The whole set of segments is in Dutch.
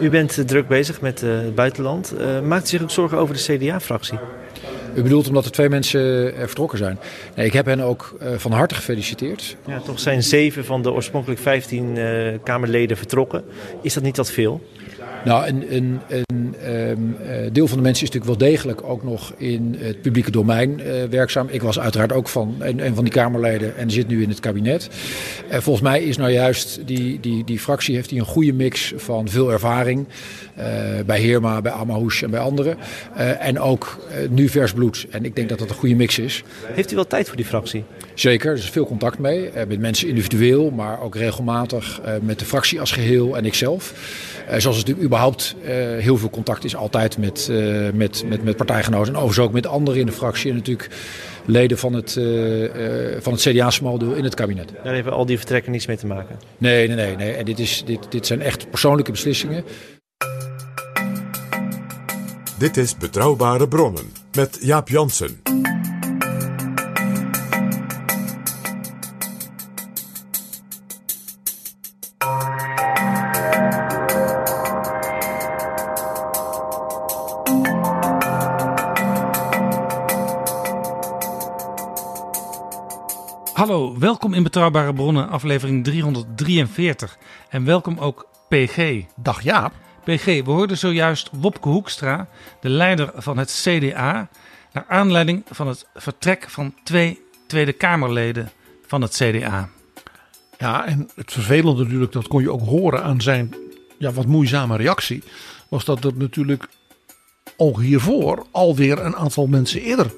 U bent eh, druk bezig met eh, het buitenland. Eh, maakt u zich ook zorgen over de CDA-fractie? U bedoelt omdat er twee mensen er vertrokken zijn. Nee, ik heb hen ook van harte gefeliciteerd. Ja, toch zijn zeven van de oorspronkelijk 15 eh, Kamerleden vertrokken. Is dat niet wat veel? Nou, een, een, deel van de mensen is natuurlijk wel degelijk ook nog in het publieke domein eh, werkzaam. Ik was uiteraard ook van een, een van die Kamerleden en zit nu in het kabinet. Eh, volgens mij is nou juist die, die, die fractie heeft die een goede mix van veel ervaring. eh, bij Heerma, bij Amahoush en bij anderen. Eh, en ook eh, nu vers bloed. En ik denk dat dat een goede mix is. Heeft u wel tijd voor die fractie? Zeker, er is veel contact mee. eh, met mensen individueel, maar ook regelmatig eh, met de fractie als geheel en ikzelf. Eh, zoals het natuurlijk überhaupt eh, heel veel contact is altijd met, eh, met, met, met partijgenoten. En overigens ook met anderen in de fractie. En natuurlijk leden van het, eh, eh, van het CDA-smaldeel in het kabinet. Daar hebben al die vertrekken niets mee te maken. Nee, nee, nee. nee. En dit, is, dit, dit zijn echt persoonlijke beslissingen. Dit is Betrouwbare Bronnen met Jaap Jansen. Welkom in Betrouwbare Bronnen, aflevering 343. En welkom ook PG. Dag Jaap. PG, we hoorden zojuist Wopke Hoekstra, de leider van het CDA, naar aanleiding van het vertrek van twee Tweede Kamerleden van het CDA. Ja, en het vervelende natuurlijk, dat kon je ook horen aan zijn ja, wat moeizame reactie, was dat er natuurlijk ook hiervoor alweer een aantal mensen eerder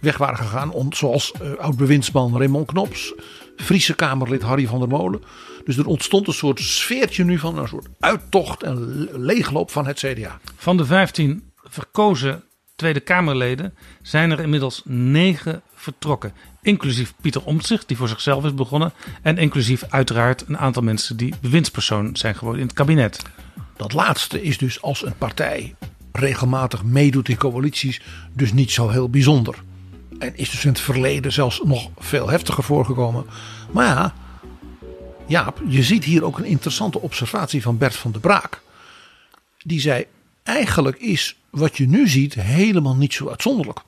weg waren gegaan. Om, zoals eh, oud-bewindsman Raymond Knops, Friese Kamerlid Harry van der Molen. Dus er ontstond een soort sfeertje nu van een soort uittocht en le- leegloop van het CDA. Van de 15 verkozen Tweede Kamerleden zijn er inmiddels negen vertrokken. Inclusief Pieter Omtzigt, die voor zichzelf is begonnen. En inclusief uiteraard een aantal mensen die bewindspersoon zijn geworden in het kabinet. Dat laatste is dus als een partij regelmatig meedoet in coalities, dus niet zo heel bijzonder. En is dus in het verleden zelfs nog veel heftiger voorgekomen. Maar ja, Jaap, je ziet hier ook een interessante observatie van Bert van der Braak. Die zei: Eigenlijk is wat je nu ziet helemaal niet zo uitzonderlijk.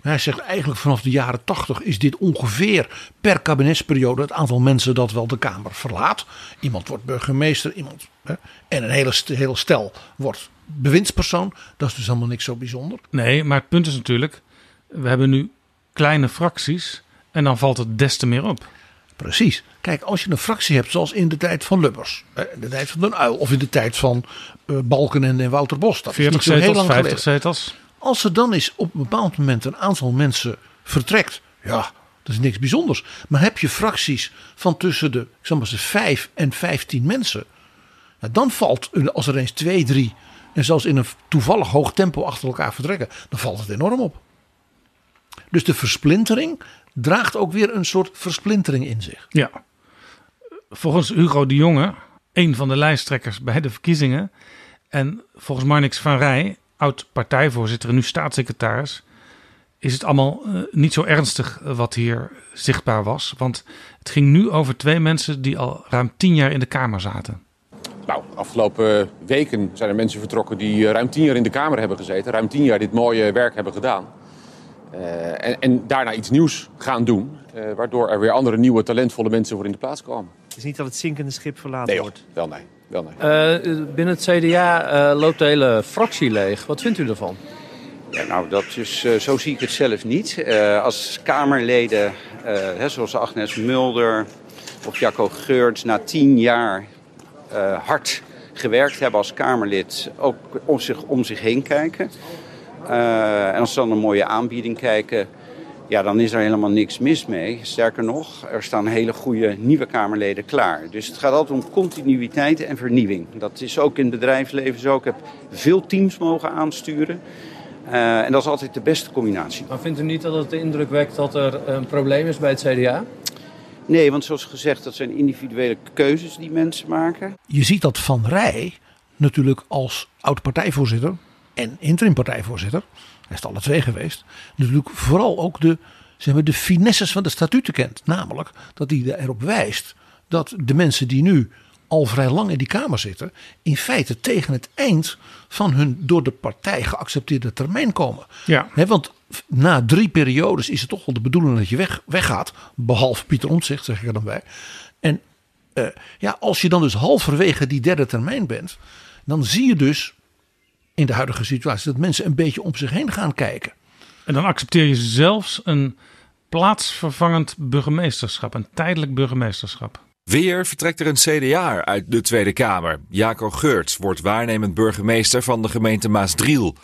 Hij zegt eigenlijk vanaf de jaren 80 is dit ongeveer per kabinetsperiode het aantal mensen dat wel de Kamer verlaat. Iemand wordt burgemeester, iemand hè, en een hele, hele stel wordt bewindspersoon. Dat is dus helemaal niks zo bijzonder. Nee, maar het punt is natuurlijk, we hebben nu kleine fracties en dan valt het des te meer op. Precies. Kijk, als je een fractie hebt zoals in de tijd van Lubbers, in de tijd van Den Uil of in de tijd van eh, Balkenende en Wouter Bos. Dat is 40 niet zo heel zetels, lang 50 geleden. zetels. Als er dan is op een bepaald moment een aantal mensen vertrekt, ja, dat is niks bijzonders. Maar heb je fracties van tussen de, ik zal maar zeggen, 5 en 15 mensen, ja, dan valt, als er eens 2, 3 en zelfs in een toevallig hoog tempo achter elkaar vertrekken, dan valt het enorm op. Dus de versplintering draagt ook weer een soort versplintering in zich. Ja. Volgens Hugo de Jonge, een van de lijsttrekkers bij de verkiezingen, en volgens Marnix van Rij, oud partijvoorzitter en nu staatssecretaris, is het allemaal eh, niet zo ernstig eh, wat hier zichtbaar was. Want het ging nu over twee mensen die al ruim tien jaar in de Kamer zaten. Nou, afgelopen weken zijn er mensen vertrokken die eh, ruim tien jaar in de Kamer hebben gezeten. Ruim tien jaar dit mooie werk hebben gedaan. Eh, en, en, daarna iets nieuws gaan doen. Uh, waardoor er weer andere nieuwe talentvolle mensen voor in de plaats komen. Het is niet dat het zinkende schip verlaten nee, wordt? Wel nee. Wel nee. Uh, binnen het CDA loopt de hele fractie leeg. Wat vindt u ervan? Ja, nou, dat is, zo zie ik het zelf niet. als Kamerleden, hè, zoals Agnes Mulder of Jacco Geurts, na tien jaar hard gewerkt hebben als Kamerlid, ook om zich, om zich heen kijken. Uh, en als ze dan een mooie aanbieding kijken, ja, dan is er helemaal niks mis mee. Sterker nog, er staan hele goede nieuwe Kamerleden klaar. Dus het gaat altijd om continuïteit en vernieuwing. Dat is ook in het bedrijfsleven zo. Ik heb veel teams mogen aansturen. Uh, en dat is altijd de beste combinatie. Maar vindt u niet dat het de indruk wekt dat er een probleem is bij het CDA? Nee, want zoals gezegd, dat zijn individuele keuzes die mensen maken. Je ziet dat Van Rij natuurlijk als oud-partijvoorzitter en interim-partijvoorzitter, hij is alle twee geweest, natuurlijk vooral ook de, zeg maar, de finesses van de statuten kent. Namelijk dat hij erop wijst dat de mensen die nu al vrij lang in die Kamer zitten, in feite tegen het eind van hun door de partij geaccepteerde termijn komen. Ja. want na drie periodes is het toch wel de bedoeling dat je weg, weggaat. Behalve Pieter Omtzigt, zeg ik er dan bij. En uh, ja, als je dan dus halverwege die derde termijn bent, dan zie je dus in de huidige situatie dat mensen een beetje om zich heen gaan kijken. En dan accepteer je zelfs een plaatsvervangend burgemeesterschap, een tijdelijk burgemeesterschap. Weer vertrekt er een CDA uit de Tweede Kamer. Jaco Geurts wordt waarnemend burgemeester van de gemeente Maasdriel.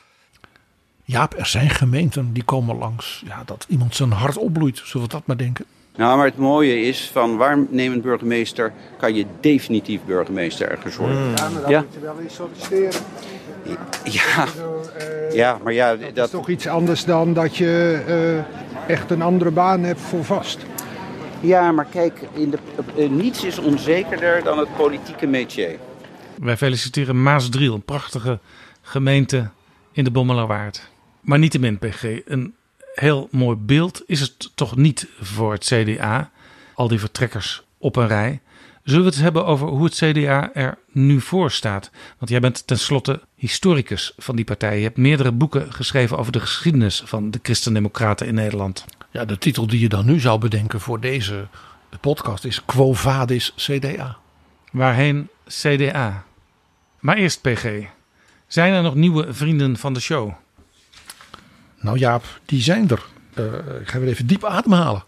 Jaap, er zijn gemeenten die komen langs ja, dat iemand zijn hart opbloeit. Zullen we dat maar denken? Nou, maar het mooie is, van waarnemend burgemeester kan je definitief burgemeester ergens worden. Mm. Ja, maar dan ja? moet je wel eens solliciteren. Ja, ja maar ja, dat, dat is toch iets anders dan dat je uh, echt een andere baan hebt voor vast. Ja, maar kijk, in de, uh, niets is onzekerder dan het politieke métier. Wij feliciteren Maasdriel, een prachtige gemeente in de Bommelerwaard. Maar niettemin, PG, een heel mooi beeld is het toch niet voor het CDA. Al die vertrekkers op een rij. Zullen we het hebben over hoe het CDA er nu voor staat? Want jij bent tenslotte historicus van die partij. Je hebt meerdere boeken geschreven over de geschiedenis van de Christendemocraten in Nederland. Ja, de titel die je dan nu zou bedenken voor deze podcast is Quo Vadis CDA. Waarheen CDA? Maar eerst PG. Zijn er nog nieuwe vrienden van de show? Nou Jaap, die zijn er. Uh, ik ga weer even diep ademhalen.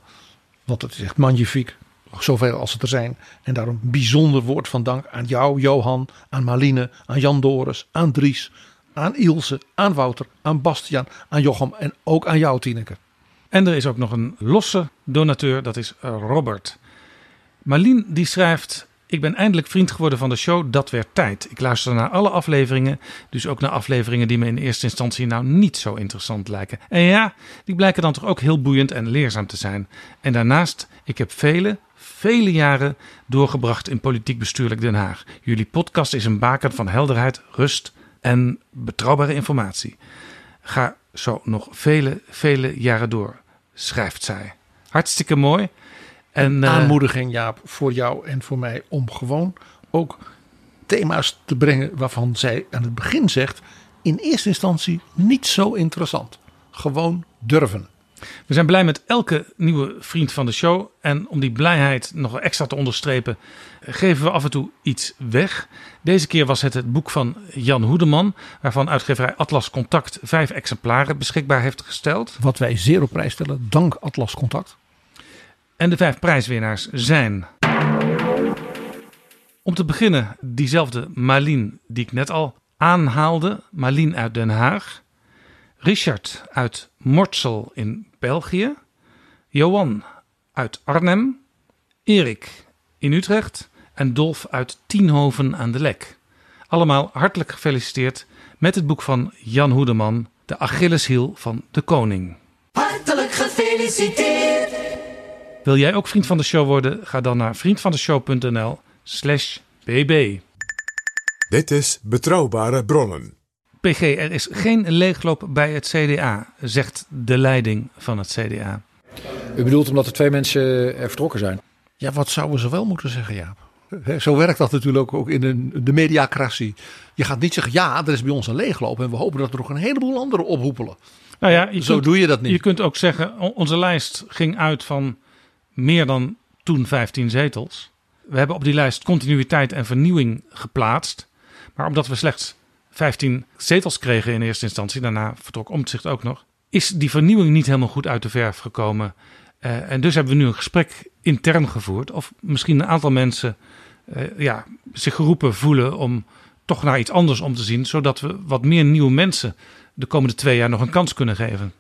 Want het is echt magnifiek. Zoveel als het er zijn. En daarom bijzonder woord van dank aan jou, Johan, aan Marline, aan Jan Doris, aan Dries, aan Ilse, aan Wouter, aan Bastiaan, aan Jochem en ook aan jou, Tineke. En er is ook nog een losse donateur, dat is Robert. Marlien die schrijft ik ben eindelijk vriend geworden van de show Dat werd tijd. Ik luister naar alle afleveringen, dus ook naar afleveringen die me in eerste instantie nou niet zo interessant lijken. En ja, die blijken dan toch ook heel boeiend en leerzaam te zijn. En daarnaast, ik heb vele, vele jaren doorgebracht in politiek bestuurlijk Den Haag. Jullie podcast is een baken van helderheid, rust en betrouwbare informatie. Ga zo nog vele, vele jaren door, schrijft zij. Hartstikke mooi. En, aanmoediging, Jaap, voor jou en voor mij om gewoon ook thema's te brengen waarvan zij aan het begin zegt: in eerste instantie niet zo interessant. Gewoon durven. We zijn blij met elke nieuwe vriend van de show. En om die blijheid nog extra te onderstrepen, geven we af en toe iets weg. Deze keer was het het boek van Jan Hoedeman, waarvan uitgeverij Atlas Contact vijf exemplaren beschikbaar heeft gesteld. Wat wij zeer op prijs stellen, dank Atlas Contact. En de vijf prijswinnaars zijn. Om te beginnen diezelfde Marlien die ik net al aanhaalde. Marlien uit Den Haag. Richard uit Mortsel in België. Johan uit Arnhem. Erik in Utrecht. En Dolf uit Tienhoven aan de Lek. Allemaal hartelijk gefeliciteerd met het boek van Jan Hoedeman, De Achilleshiel van de Koning. Hartelijk gefeliciteerd! Wil jij ook vriend van de show worden? Ga dan naar vriendvandeshow.nl slash bb. Dit is Betrouwbare Bronnen. PG, er is geen leegloop bij het CDA, zegt de leiding van het CDA. U bedoelt omdat er twee mensen er vertrokken zijn? Ja, wat zouden ze wel moeten zeggen, Jaap? Zo werkt dat natuurlijk ook in de, de mediacratie. Je gaat niet zeggen, ja, er is bij ons een leegloop en we hopen dat er nog een heleboel anderen ophoepelen. Nou ja, Zo kunt- doe je dat niet. Je kunt ook zeggen, onze lijst ging uit van meer dan toen 15 zetels. We hebben op die lijst continuïteit en vernieuwing geplaatst. Maar omdat we slechts 15 zetels kregen in eerste instantie, daarna vertrok Omtzigt ook nog, is die vernieuwing niet helemaal goed uit de verf gekomen. Eh, en dus hebben we nu een gesprek intern gevoerd. Of misschien een aantal mensen eh, ja, zich geroepen voelen om toch naar iets anders om te zien. Zodat we wat meer nieuwe mensen de komende twee jaar nog een kans kunnen geven.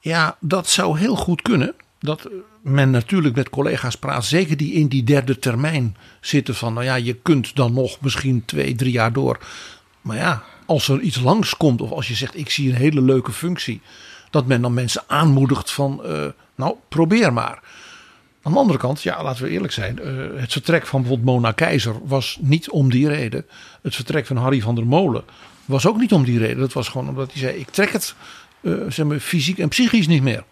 Ja, dat zou heel goed kunnen. Dat men natuurlijk met collega's praat, zeker die in die derde termijn zitten van, nou ja, je kunt dan nog misschien twee, drie jaar door. Maar ja, als er iets langskomt of als je zegt, ik zie een hele leuke functie, dat men dan mensen aanmoedigt van, eh, nou, probeer maar. Aan de andere kant, ja, laten we eerlijk zijn, eh, het vertrek van bijvoorbeeld Mona Keizer was niet om die reden. Het vertrek van Harry van der Molen was ook niet om die reden. Dat was gewoon omdat hij zei, ik trek het eh, zeg maar, fysiek en psychisch niet meer.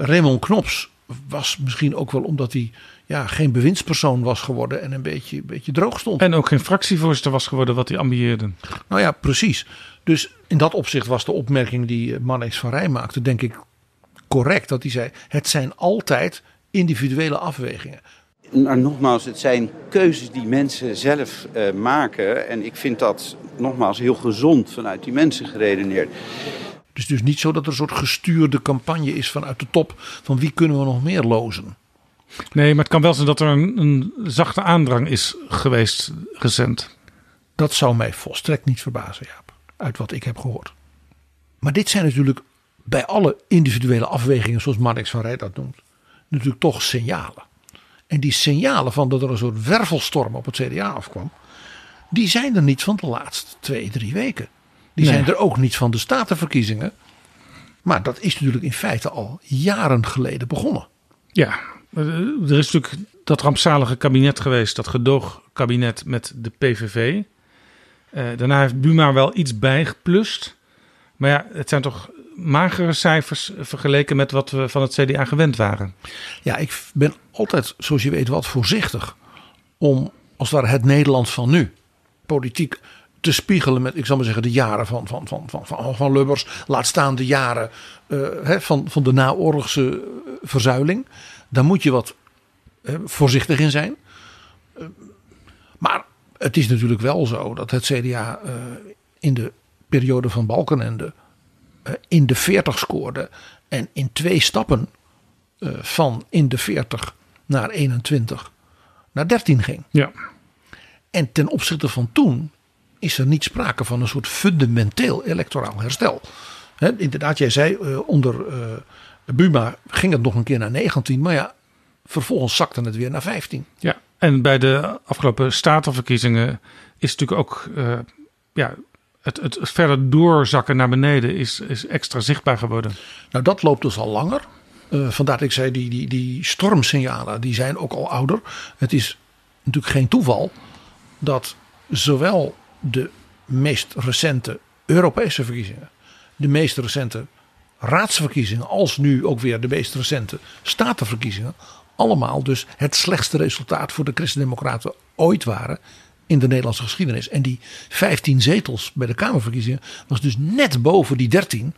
Raymond Knops was misschien ook wel omdat hij ja, geen bewindspersoon was geworden en een beetje, een beetje droog stond. En ook geen fractievoorzitter was geworden wat hij ambieerde. Nou ja, precies. Dus in dat opzicht was de opmerking die eh, Manees van Rij maakte, denk ik correct. Dat hij zei: het zijn altijd individuele afwegingen. Maar nogmaals, het zijn keuzes die mensen zelf eh, maken. En ik vind dat nogmaals heel gezond vanuit die mensen geredeneerd. Het is dus niet zo dat er een soort gestuurde campagne is vanuit de top van wie kunnen we nog meer lozen. Nee, maar het kan wel zijn dat er een, een zachte aandrang is geweest recent. Dat zou mij volstrekt niet verbazen, Jaap. Uit wat ik heb gehoord. Maar dit zijn natuurlijk bij alle individuele afwegingen, zoals Marnix van Rij dat noemt, natuurlijk toch signalen. En die signalen van dat er een soort wervelstorm op het CDA afkwam, die zijn er niet van de laatste twee, drie weken. Die Nee. zijn er ook niet van de statenverkiezingen. Maar dat is natuurlijk in feite al jaren geleden begonnen. Ja, eh, er is natuurlijk dat rampzalige kabinet geweest, dat gedoogkabinet met de PVV. Eh, daarna heeft Buma wel iets bijgeplust. Maar ja, het zijn toch magere cijfers vergeleken met wat we van het CDA gewend waren. Ja, ik ben altijd, zoals je weet, wat voorzichtig om als het ware het Nederland van nu politiek te spiegelen met, ik zal maar zeggen, de jaren van, van, van, van, van, van Lubbers. Laat staan de jaren eh, hè, van, van de naoorlogse eh, verzuiling. Daar moet je wat voorzichtig in zijn. Eh, maar het is natuurlijk wel zo dat het CDA in de periode van Balkenende in de 40 scoorde. En in twee stappen van in de 40 naar 21 naar 13 ging. Ja. En ten opzichte van toen is er niet sprake van een soort fundamenteel electoraal herstel. Inderdaad, jij zei eh, onder eh, Buma ging het nog een keer naar 19, maar ja, vervolgens zakte het weer naar 15. Ja, en bij de afgelopen statenverkiezingen is natuurlijk ook eh, ja, het, het verder doorzakken naar beneden is, is extra zichtbaar geworden. Nou, dat loopt dus al langer. Vandaar dat ik zei, die, die, die stormsignalen die zijn ook al ouder. Het is natuurlijk geen toeval dat zowel de meest recente Europese verkiezingen, de meest recente raadsverkiezingen, als nu ook weer de meest recente statenverkiezingen, allemaal dus het slechtste resultaat voor de Christen-Democraten ooit waren in de Nederlandse geschiedenis. En die 15 zetels bij de Kamerverkiezingen was dus net boven die 13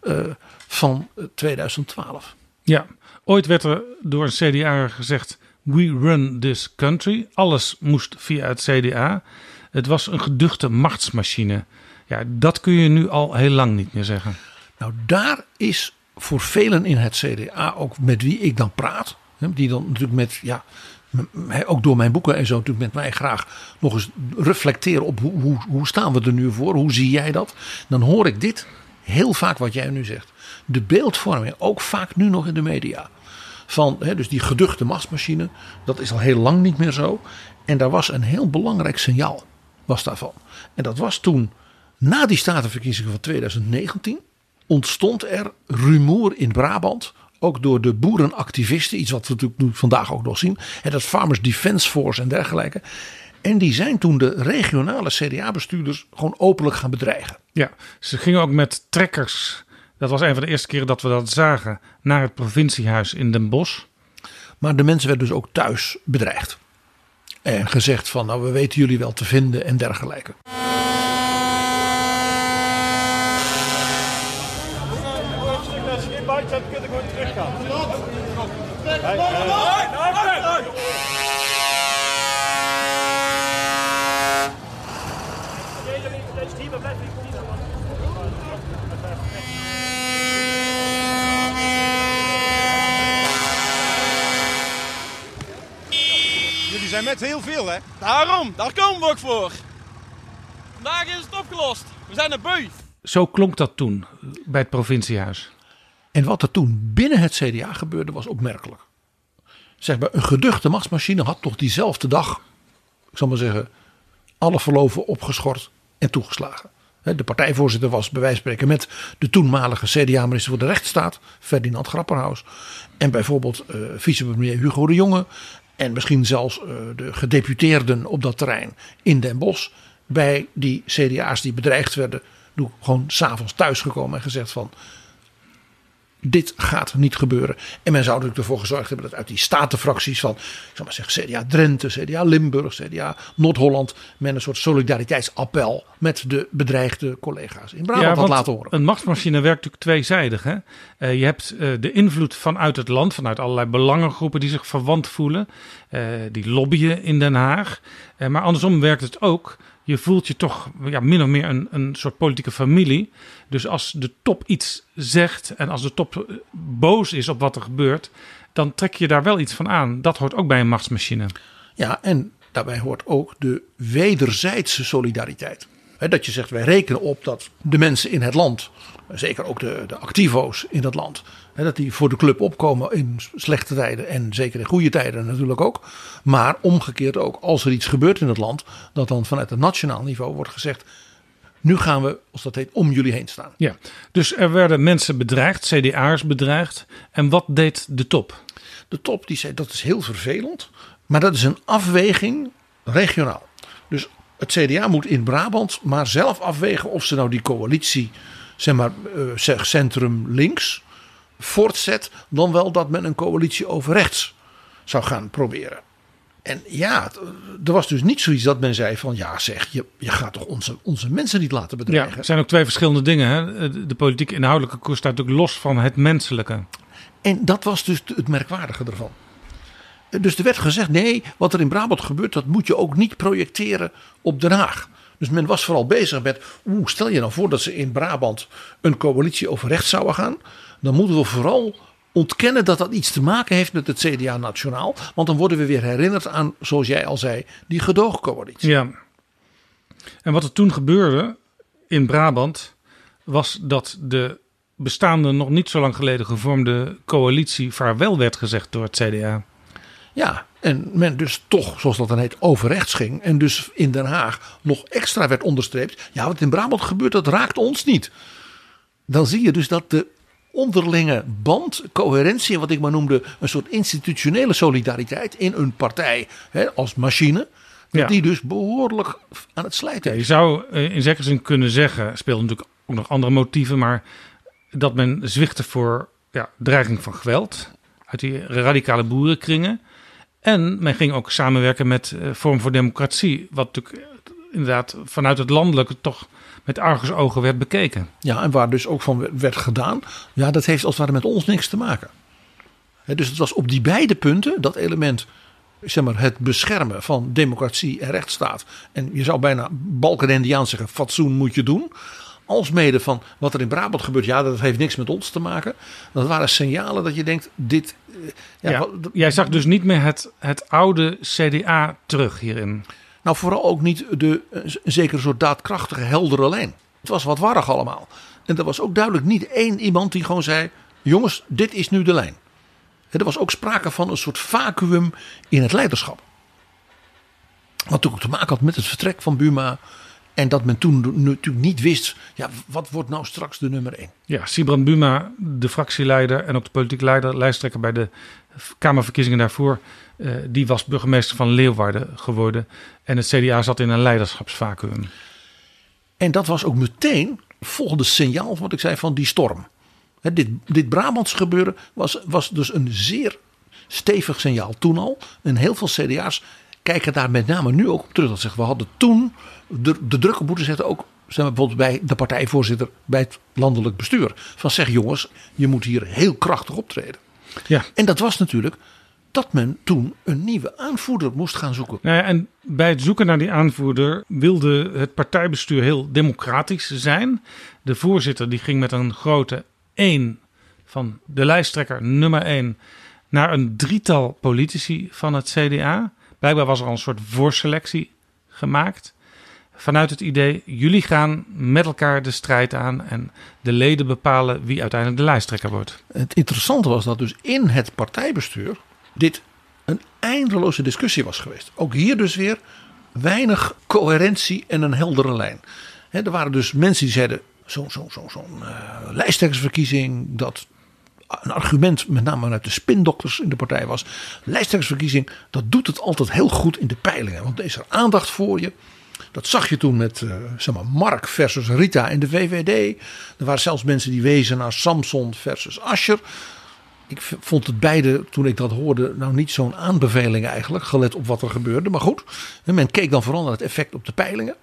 eh, van eh, 2012. Ja, ooit werd er door een CDA gezegd: We run this country. Alles moest via het CDA. Het was een geduchte machtsmachine. Ja, dat kun je nu al heel lang niet meer zeggen. Nou, daar is voor velen in het CDA, ook met wie ik dan praat, die dan natuurlijk met, ja, ook door mijn boeken en zo, natuurlijk met mij graag nog eens reflecteren op hoe, hoe, hoe staan we er nu voor, hoe zie jij dat? Dan hoor ik dit heel vaak wat jij nu zegt. De beeldvorming, ook vaak nu nog in de media. Van hè, dus die geduchte machtsmachine, dat is al heel lang niet meer zo. En daar was een heel belangrijk signaal was daarvan. En dat was toen, na die statenverkiezingen van 2019, ontstond er rumoer in Brabant. Ook door de boerenactivisten, iets wat we natuurlijk nu vandaag ook nog zien. En dat Farmers Defence Force en dergelijke. En die zijn toen de regionale CDA-bestuurders gewoon openlijk gaan bedreigen. Ja, ze gingen ook met trekkers. Dat was een van de eerste keren dat we dat zagen. Naar het provinciehuis in Den Bosch. Maar de mensen werden dus ook thuis bedreigd. En gezegd van, nou we weten jullie wel te vinden en dergelijke. Hè? Daarom, daar komen we ook voor. Vandaag is het opgelost. We zijn er beu. Zo klonk dat toen bij het provinciehuis. En wat er toen binnen het CDA gebeurde was opmerkelijk. Zeg maar, een geduchte machtsmachine had toch diezelfde dag, ik zal maar zeggen, alle verloven opgeschort en toegeslagen. De partijvoorzitter was bij wijze van spreken met de toenmalige CDA-minister voor de rechtsstaat, Ferdinand Grapperhaus. En bijvoorbeeld uh, vicepremier Hugo de Jonge. En misschien zelfs uh, de gedeputeerden op dat terrein in Den Bosch. Bij die CDA's die bedreigd werden, gewoon s'avonds thuisgekomen en gezegd van dit gaat niet gebeuren. En men zou natuurlijk ervoor gezorgd hebben dat uit die statenfracties van, ik zal maar zeggen, CDA Drenthe, CDA Limburg, CDA Noord-Holland, men een soort solidariteitsappel met de bedreigde collega's in Brabant ja, had laten horen. Een machtsmachine werkt natuurlijk tweezijdig. Hè? Uh, je hebt uh, de invloed vanuit het land, vanuit allerlei belangengroepen die zich verwant voelen, uh, die lobbyen in Den Haag. maar andersom werkt het ook je voelt je toch ja, min of meer een, een soort politieke familie. Dus als de top iets zegt en als de top eh, boos is op wat er gebeurt, dan trek je daar wel iets van aan. Dat hoort ook bij een machtsmachine. Ja, en daarbij hoort ook de wederzijdse solidariteit. dat je zegt, wij rekenen op dat de mensen in het land, zeker ook de, de activo's in dat land, dat die voor de club opkomen in slechte tijden en zeker in goede tijden natuurlijk ook. Maar omgekeerd ook, als er iets gebeurt in het land, dat dan vanuit het nationaal niveau wordt gezegd. Nu gaan we, als dat heet, om jullie heen staan. Ja, dus er werden mensen bedreigd, CDA'ers bedreigd. En wat deed de top? De top die zei dat is heel vervelend, maar dat is een afweging regionaal. Dus het CDA moet in Brabant maar zelf afwegen of ze nou die coalitie, zeg maar, uh, centrum links, voortzet, dan wel dat men een coalitie over rechts zou gaan proberen. En ja, er was dus niet zoiets dat men zei van ja zeg, je, je gaat toch onze, onze mensen niet laten bedreigen. Ja, er zijn ook twee verschillende dingen. Hè? De politieke inhoudelijke koers staat natuurlijk los van het menselijke. En dat was dus het merkwaardige ervan. Dus er werd gezegd, nee, wat er in Brabant gebeurt, dat moet je ook niet projecteren op Den Haag. Dus men was vooral bezig met, oeh, stel je nou voor dat ze in Brabant een coalitie over rechts zouden gaan dan moeten we vooral ontkennen dat dat iets te maken heeft met het CDA nationaal. Want dan worden we weer herinnerd aan, zoals jij al zei, die gedoogcoalitie. Ja. En wat er toen gebeurde in Brabant was dat de bestaande nog niet zo lang geleden gevormde coalitie vaarwel werd gezegd door het CDA. Ja, en men dus toch, zoals dat dan heet, overrechts ging. En dus in Den Haag nog extra werd onderstreept. Ja, wat in Brabant gebeurt, dat raakt ons niet. Dan zie je dus dat de onderlinge band, coherentie en wat ik maar noemde een soort institutionele solidariteit in een partij hè, als machine. Dat die dus behoorlijk aan het slijten is. je zou eh, in zekere zin kunnen zeggen, speelt natuurlijk ook nog andere motieven, maar dat men zwichtte voor ja, dreiging van geweld uit die radicale boerenkringen. En men ging ook samenwerken met Vorm voor Democratie, wat natuurlijk inderdaad vanuit het landelijke toch met argusogen werd bekeken. Ja, en waar dus ook van werd gedaan. Ja, dat heeft als het ware met ons niks te maken. dus het was op die beide punten, dat element, zeg maar, het beschermen van democratie en rechtsstaat. En je zou bijna Balkenendiaans zeggen, fatsoen moet je doen. Als mede van wat er in Brabant gebeurt, ja, dat heeft niks met ons te maken. Dat waren signalen dat je denkt, dit. Eh, ja, jij zag dus niet meer het, het oude CDA terug hierin. Nou, vooral ook niet de een zekere soort daadkrachtige, heldere lijn. Het was wat warrig allemaal. En er was ook duidelijk niet één iemand die gewoon zei: jongens, dit is nu de lijn. Er was ook sprake van een soort vacuüm in het leiderschap. Wat natuurlijk te maken had met het vertrek van Buma. En dat men toen natuurlijk niet wist, ja, wat wordt nou straks de nummer één? Ja, Sibrand Buma, de fractieleider en ook de politiek leider, lijsttrekker bij de Kamerverkiezingen daarvoor, uh, die was burgemeester van Leeuwarden geworden. En het CDA zat in een leiderschapsvacuum. En dat was ook meteen het volgende signaal, wat ik zei, van die storm. He, dit, dit Brabants gebeuren was, was dus een zeer stevig signaal toen al. En heel veel CDA's kijken daar met name nu ook op terug. Dat zeggen, we hadden toen de, de druk op moeten zetten, ook zijn we bijvoorbeeld bij de partijvoorzitter bij het landelijk bestuur. Van zeg jongens, je moet hier heel krachtig optreden. Ja. En dat was natuurlijk dat men toen een nieuwe aanvoerder moest gaan zoeken. Nou ja, en bij het zoeken naar die aanvoerder wilde het partijbestuur heel democratisch zijn. De voorzitter die ging met een grote 1 van de lijsttrekker nummer 1 naar een drietal politici van het CDA. Blijkbaar was er al een soort voorselectie gemaakt. Vanuit het idee, jullie gaan met elkaar de strijd aan en de leden bepalen wie uiteindelijk de lijsttrekker wordt. Het interessante was dat dus in het partijbestuur dit een eindeloze discussie was geweest. Ook hier dus weer weinig coherentie en een heldere lijn. Er waren dus mensen die zeiden, zo'n zo, zo, zo, uh, lijsttrekkersverkiezing, dat een argument met name vanuit de spindokters in de partij was. Lijsttrekkersverkiezing, dat doet het altijd heel goed in de peilingen. Want er is er aandacht voor je. Dat zag je toen met uh, zeg maar Mark versus Rita in de VVD. Er waren zelfs mensen die wezen naar Samson versus Ascher. Ik vond het beide, toen ik dat hoorde, nou niet zo'n aanbeveling eigenlijk. Gelet op wat er gebeurde. Maar goed, men keek dan vooral naar het effect op de peilingen.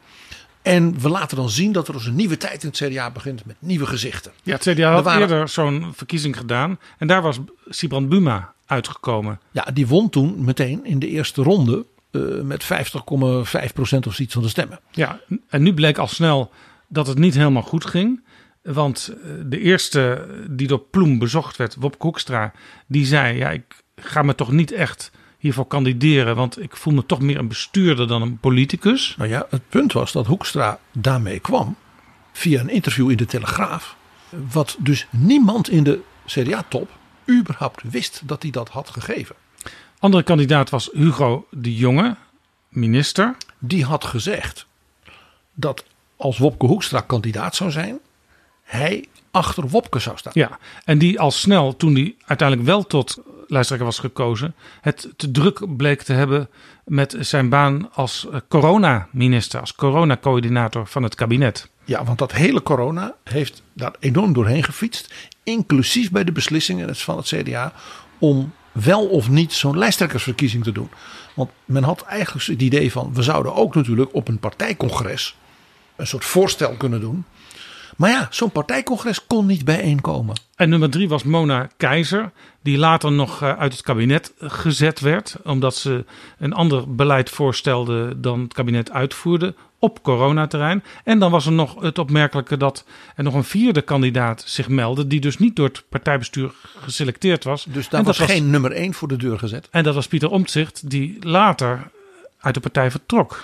En we laten dan zien dat er dus een nieuwe tijd in het CDA begint met nieuwe gezichten. Ja, het CDA had waren... eerder zo'n verkiezing gedaan. En daar was Sibrand Buma uitgekomen. Ja, die won toen meteen in de eerste ronde uh, met 50,5% of zoiets van de stemmen. Ja, en nu bleek al snel dat het niet helemaal goed ging. Want de eerste die door Ploem bezocht werd, Wopke Hoekstra, die zei: Ja, ik ga me toch niet echt hiervoor kandideren, want ik voel me toch meer een bestuurder dan een politicus. Nou ja, het punt was dat Hoekstra daarmee kwam via een interview in de Telegraaf, wat dus niemand in de CDA-top überhaupt wist dat hij dat had gegeven. Andere kandidaat was Hugo de Jonge, minister. Die had gezegd dat als Wopke Hoekstra kandidaat zou zijn, hij achter Wopke zou staan. Ja, en die al snel, toen hij uiteindelijk wel tot lijsttrekker was gekozen, het te druk bleek te hebben met zijn baan als eh, coronaminister, als coronacoördinator van het kabinet. Ja, want dat hele corona heeft daar enorm doorheen gefietst, inclusief bij de beslissingen van het CDA om wel of niet zo'n lijsttrekkersverkiezing te doen. Want men had eigenlijk het idee van we zouden ook natuurlijk op een partijcongres een soort voorstel kunnen doen. Maar ja, zo'n partijcongres kon niet bijeenkomen. En nummer drie was Mona Keizer, die later nog eh, uit het kabinet gezet werd, omdat ze een ander beleid voorstelde dan het kabinet uitvoerde op coronaterrein. En dan was er nog het opmerkelijke dat er nog een vierde kandidaat zich meldde, die dus niet door het partijbestuur geselecteerd was. Dus daar was, was geen nummer één voor de deur gezet. En dat was Pieter Omtzigt, die later uit de partij vertrok.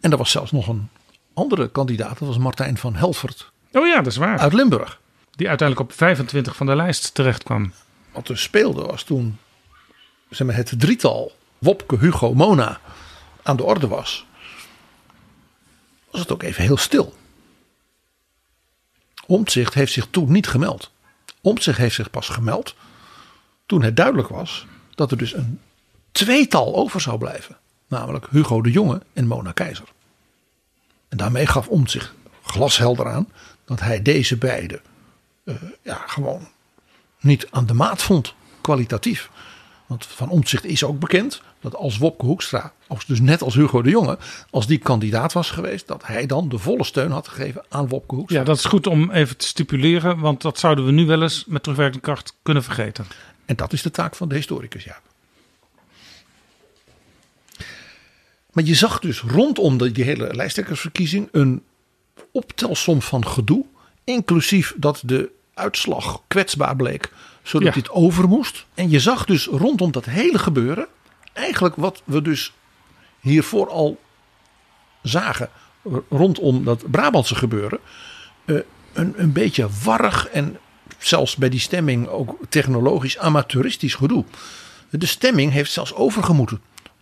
En er was zelfs nog een andere kandidaat, dat was Martijn van Helvert. Oh ja, dat is waar. Uit Limburg. Die uiteindelijk op 25 van de lijst terecht kwam. Wat er speelde was toen zeg maar, het drietal Wopke, Hugo, Mona aan de orde was. Was het ook even heel stil. Omtzigt heeft zich toen niet gemeld. Omtzigt heeft zich pas gemeld toen het duidelijk was dat er dus een tweetal over zou blijven. Namelijk Hugo de Jonge en Mona Keizer. En daarmee gaf Omtzigt glashelder aan dat hij deze beide uh, ja, gewoon niet aan de maat vond, kwalitatief. Want van Omtzigt is ook bekend dat als Wopke Hoekstra, als dus net als Hugo de Jonge, als die kandidaat was geweest, dat hij dan de volle steun had gegeven aan Wopke Hoekstra. Ja, dat is goed om even te stipuleren, want dat zouden we nu wel eens met terugwerkende kracht kunnen vergeten. En dat is de taak van de historicus, ja. Maar je zag dus rondom die hele lijsttrekkersverkiezing een optelsom van gedoe. Inclusief dat de uitslag kwetsbaar bleek, zodat ja. dit over moest. En je zag dus rondom dat hele gebeuren, eigenlijk wat we dus hiervoor al zagen, rondom dat Brabantse gebeuren, een, een beetje warrig en zelfs bij die stemming ook technologisch amateuristisch gedoe. De stemming heeft zelfs overgemoeten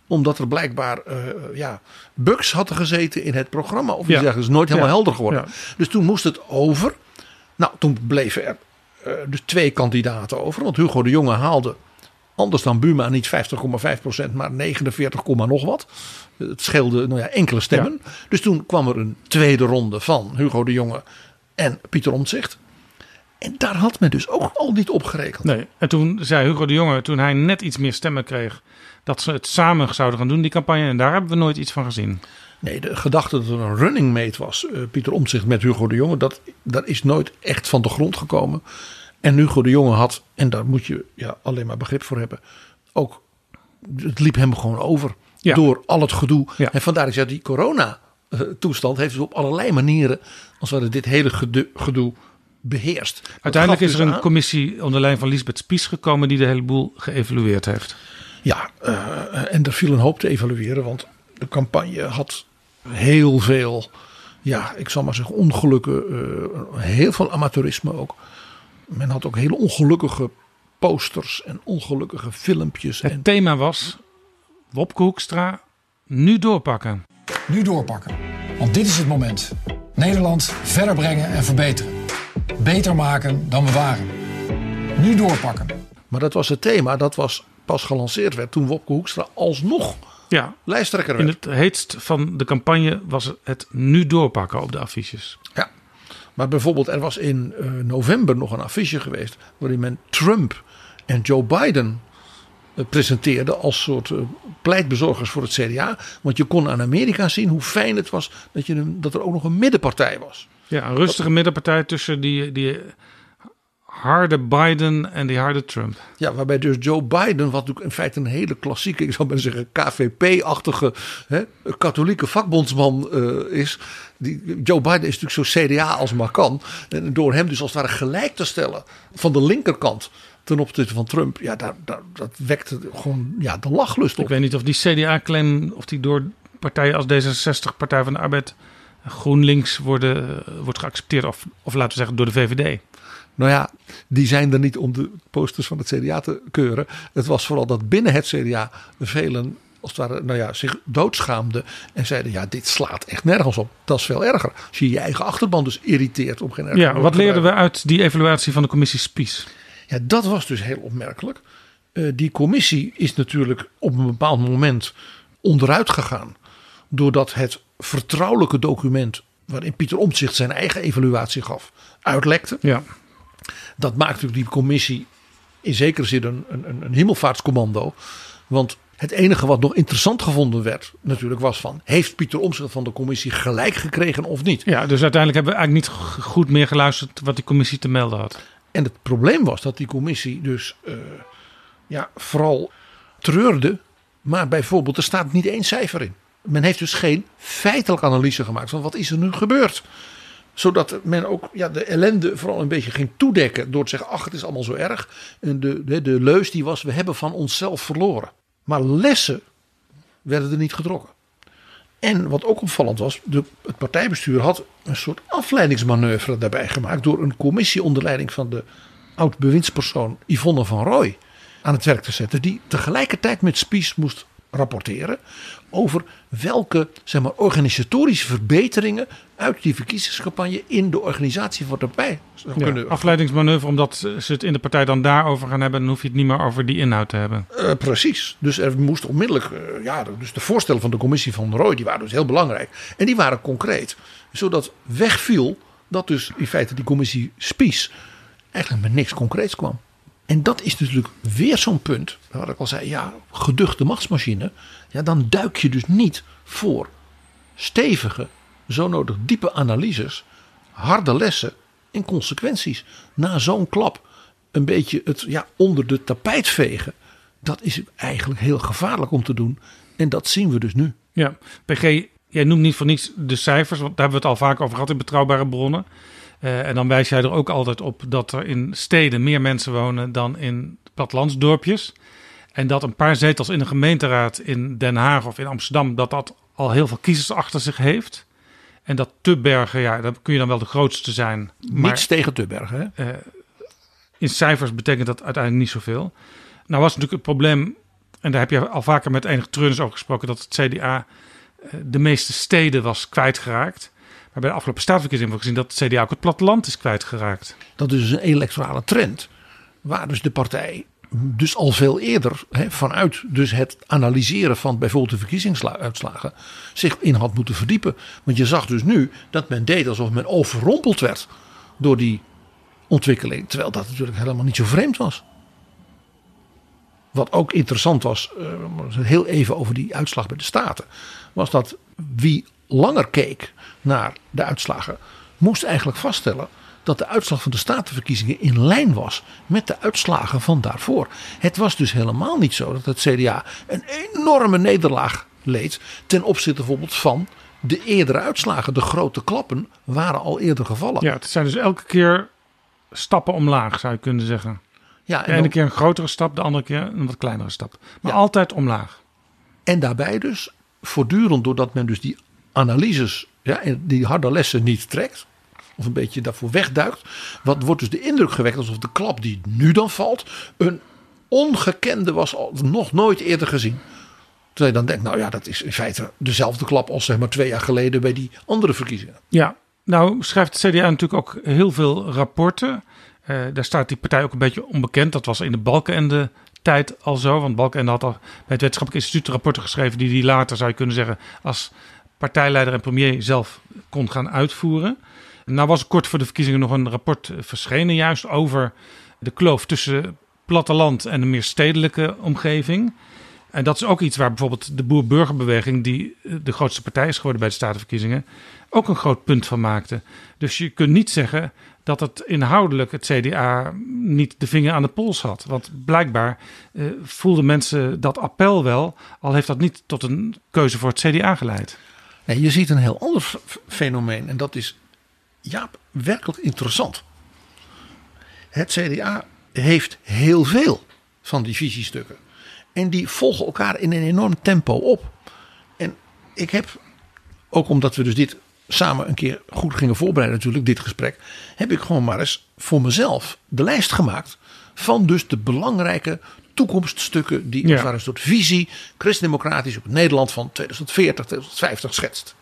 omdat er blijkbaar uh, ja, bugs hadden gezeten in het programma. Of iets ja. is nooit helemaal ja. helder geworden. Ja. Dus toen moest het over. Nou, toen bleven er uh, dus twee kandidaten over. Want Hugo de Jonge haalde, anders dan Buma, niet 50,5%, maar 49, nog wat. Het scheelde nou ja, enkele stemmen. Dus toen kwam er een tweede ronde van Hugo de Jonge en Pieter Omtzigt. En daar had men dus ook al niet op gerekend. Nee, en toen zei Hugo de Jonge, toen hij net iets meer stemmen kreeg, dat ze het samen zouden gaan doen, die campagne. En daar hebben we nooit iets van gezien. Nee, de gedachte dat er een running mate was, uh, Pieter Omtzigt met Hugo de Jonge, dat, dat is nooit echt van de grond gekomen. En Hugo de Jonge had, en daar moet je ja, alleen maar begrip voor hebben, ook, het liep hem gewoon over ja. door al het gedoe. Ja. En vandaar is ja, die corona toestand heeft dus op allerlei manieren, als we dit hele gedoe, beheerst. Uiteindelijk is dus er een aan. commissie onder leiding van Lisbeth Spies gekomen die de hele boel geëvalueerd heeft. Ja, uh, en er viel een hoop te evalueren, want de campagne had heel veel, ja, ik zal maar zeggen, ongelukken, uh, heel veel amateurisme ook. Men had ook hele ongelukkige posters en ongelukkige filmpjes. Het en... thema was Wopke Hoekstra nu doorpakken. Nu doorpakken, want dit is het moment. Nederland verder brengen en verbeteren. Beter maken dan we waren. Nu doorpakken. Maar dat was het thema, dat was pas gelanceerd werd toen Wopke Hoekstra alsnog ja, lijsttrekker werd. In het heetst van de campagne was het nu doorpakken op de affiches. Ja, maar bijvoorbeeld er was in uh, november nog een affiche geweest waarin men Trump en Joe Biden uh, presenteerde als soort uh, pleitbezorgers voor het CDA. Want je kon aan Amerika zien hoe fijn het was dat, je dat er ook nog een middenpartij was. Ja, een rustige dat, middenpartij tussen die, die harde Biden en die harde Trump. Ja, waarbij dus Joe Biden, wat natuurlijk in feite een hele klassieke, ik zou maar zeggen, KVP-achtige katholieke vakbondsman uh, is. Die, Joe Biden is natuurlijk zo CDA als maar kan. En door hem dus als het ware gelijk te stellen van de linkerkant ten opzichte van Trump, ja, dat, dat, dat wekte gewoon ja, de lachlust op. Ik weet niet of die CDA-claim, of die door partijen als D66, Partij van de Arbeid, GroenLinks worden, wordt geaccepteerd. Of, of laten we zeggen door de VVD. Nou ja, die zijn er niet om de posters van het CDA te keuren. Het was vooral dat binnen het CDA velen als het ware, nou ja, zich doodschaamden. En zeiden, ja, dit slaat echt nergens op. Dat is veel erger. Als je je eigen achterban dus irriteert op geen Ja, wat leerden we uit die evaluatie van de commissie Spies? Ja, dat was dus heel opmerkelijk. Uh, die commissie is natuurlijk op een bepaald moment onderuit gegaan. Doordat het vertrouwelijke document waarin Pieter Omtzigt zijn eigen evaluatie gaf, uitlekte. Ja. Dat maakt natuurlijk die commissie in zekere zin een, een, een hemelvaartscommando. Want het enige wat nog interessant gevonden werd, natuurlijk was van: heeft Pieter Omtzigt van de commissie gelijk gekregen of niet? Ja, dus uiteindelijk hebben we eigenlijk niet goed meer geluisterd wat die commissie te melden had. En het probleem was dat die commissie dus uh, ja, vooral treurde, maar bijvoorbeeld er staat niet één cijfer in. Men heeft dus geen feitelijke analyse gemaakt van wat is er nu gebeurd zodat men ook ja, de ellende vooral een beetje ging toedekken. Door te zeggen, ach het is allemaal zo erg. En de, de, de leus die was, we hebben van onszelf verloren. Maar lessen werden er niet getrokken. En wat ook opvallend was, de, het partijbestuur had een soort afleidingsmanoeuvre daarbij gemaakt. Door een commissie onder leiding van de oud-bewindspersoon Yvonne van Rooij aan het werk te zetten. Die tegelijkertijd met Spies moest rapporteren over welke zeg maar, organisatorische verbeteringen uit die verkiezingscampagne in de organisatie van de partij zou ja, kunnen. Afleidingsmanoeuvre, omdat ze het in de partij dan daarover gaan hebben, dan hoef je het niet meer over die inhoud te hebben. Uh, precies. Dus er moest onmiddellijk, uh, ja, dus de voorstellen van de commissie van Roy, die waren dus heel belangrijk. En die waren concreet. Zodat wegviel dat dus in feite die commissie Spies eigenlijk met niks concreets kwam. En dat is natuurlijk weer zo'n punt, waar ik al zei, ja, geduchte machtsmachine. Ja, dan duik je dus niet voor stevige, zo nodig diepe analyses, harde lessen en consequenties. Na zo'n klap een beetje het ja, onder de tapijt vegen. Dat is eigenlijk heel gevaarlijk om te doen. En dat zien we dus nu. Ja, PG, jij noemt niet voor niets de cijfers, want daar hebben we het al vaak over gehad in betrouwbare bronnen. Uh, en dan wijs jij er ook altijd op dat er in steden meer mensen wonen dan in plattelandsdorpjes. En dat een paar zetels in de gemeenteraad in Den Haag of in Amsterdam, dat dat al heel veel kiezers achter zich heeft. En dat Tubbergen, ja, dan kun je dan wel de grootste zijn. Maar, Niets tegen Tubbergen, hè? Uh, in cijfers betekent dat uiteindelijk niet zoveel. Nou was natuurlijk het probleem, en daar heb je al vaker met enige treurnis over gesproken, dat het CDA uh, de meeste steden was kwijtgeraakt. Bij de afgelopen staatsverkiezingen hebben we gezien dat het CDA ook het platteland is kwijtgeraakt. Dat is een electorale trend. Waar dus de partij dus al veel eerder vanuit dus het analyseren van bijvoorbeeld de verkiezingsuitslagen zich in had moeten verdiepen. Want je zag dus nu dat men deed alsof men overrompeld werd door die ontwikkeling. Terwijl dat natuurlijk helemaal niet zo vreemd was. Wat ook interessant was, uh, heel even over die uitslag bij de Staten, was dat wie langer keek naar de uitslagen, moest eigenlijk vaststellen dat de uitslag van de statenverkiezingen in lijn was met de uitslagen van daarvoor. Het was dus helemaal niet zo dat het CDA een enorme nederlaag leed ten opzichte bijvoorbeeld van de eerdere uitslagen. De grote klappen waren al eerder gevallen. Ja, het zijn dus elke keer stappen omlaag, zou je kunnen zeggen. Ja, de ene keer een grotere stap, de andere keer een wat kleinere stap. Maar altijd omlaag. En daarbij dus voortdurend, doordat men dus die analyses, ja, en die harde lessen niet trekt, of een beetje daarvoor wegduikt, wat wordt dus de indruk gewekt alsof de klap die nu dan valt, een ongekende was, nog nooit eerder gezien. Terwijl je dan denkt, nou ja, dat is in feite dezelfde klap als zeg twee jaar geleden bij die andere verkiezingen. Ja, nou schrijft het CDA natuurlijk ook heel veel rapporten. Uh, daar staat die partij ook een beetje onbekend. Dat was in de Balkenende tijd al zo. Want Balkenende had al bij het wetenschappelijk instituut rapporten geschreven die hij later, zou je kunnen zeggen, als partijleider en premier zelf kon gaan uitvoeren. Nou was kort voor de verkiezingen nog een rapport verschenen juist over de kloof tussen platteland en een meer stedelijke omgeving. En dat is ook iets waar bijvoorbeeld de boer-burgerbeweging, die de grootste partij is geworden bij de statenverkiezingen, ook een groot punt van maakte. Dus je kunt niet zeggen dat het inhoudelijk het CDA niet de vinger aan de pols had. Want blijkbaar eh, voelden mensen dat appel wel, al heeft dat niet tot een keuze voor het CDA geleid. Je ziet een heel ander fenomeen en dat is ja, werkelijk interessant. Het CDA heeft heel veel van die visiestukken. En die volgen elkaar in een enorm tempo op. En ik heb, ook omdat we dus dit samen een keer goed gingen voorbereiden natuurlijk, dit gesprek. Heb ik gewoon maar eens voor mezelf de lijst gemaakt van dus de belangrijke toekomststukken die ja. een soort visie christendemocratisch op Nederland van 2040, 2050 schetst.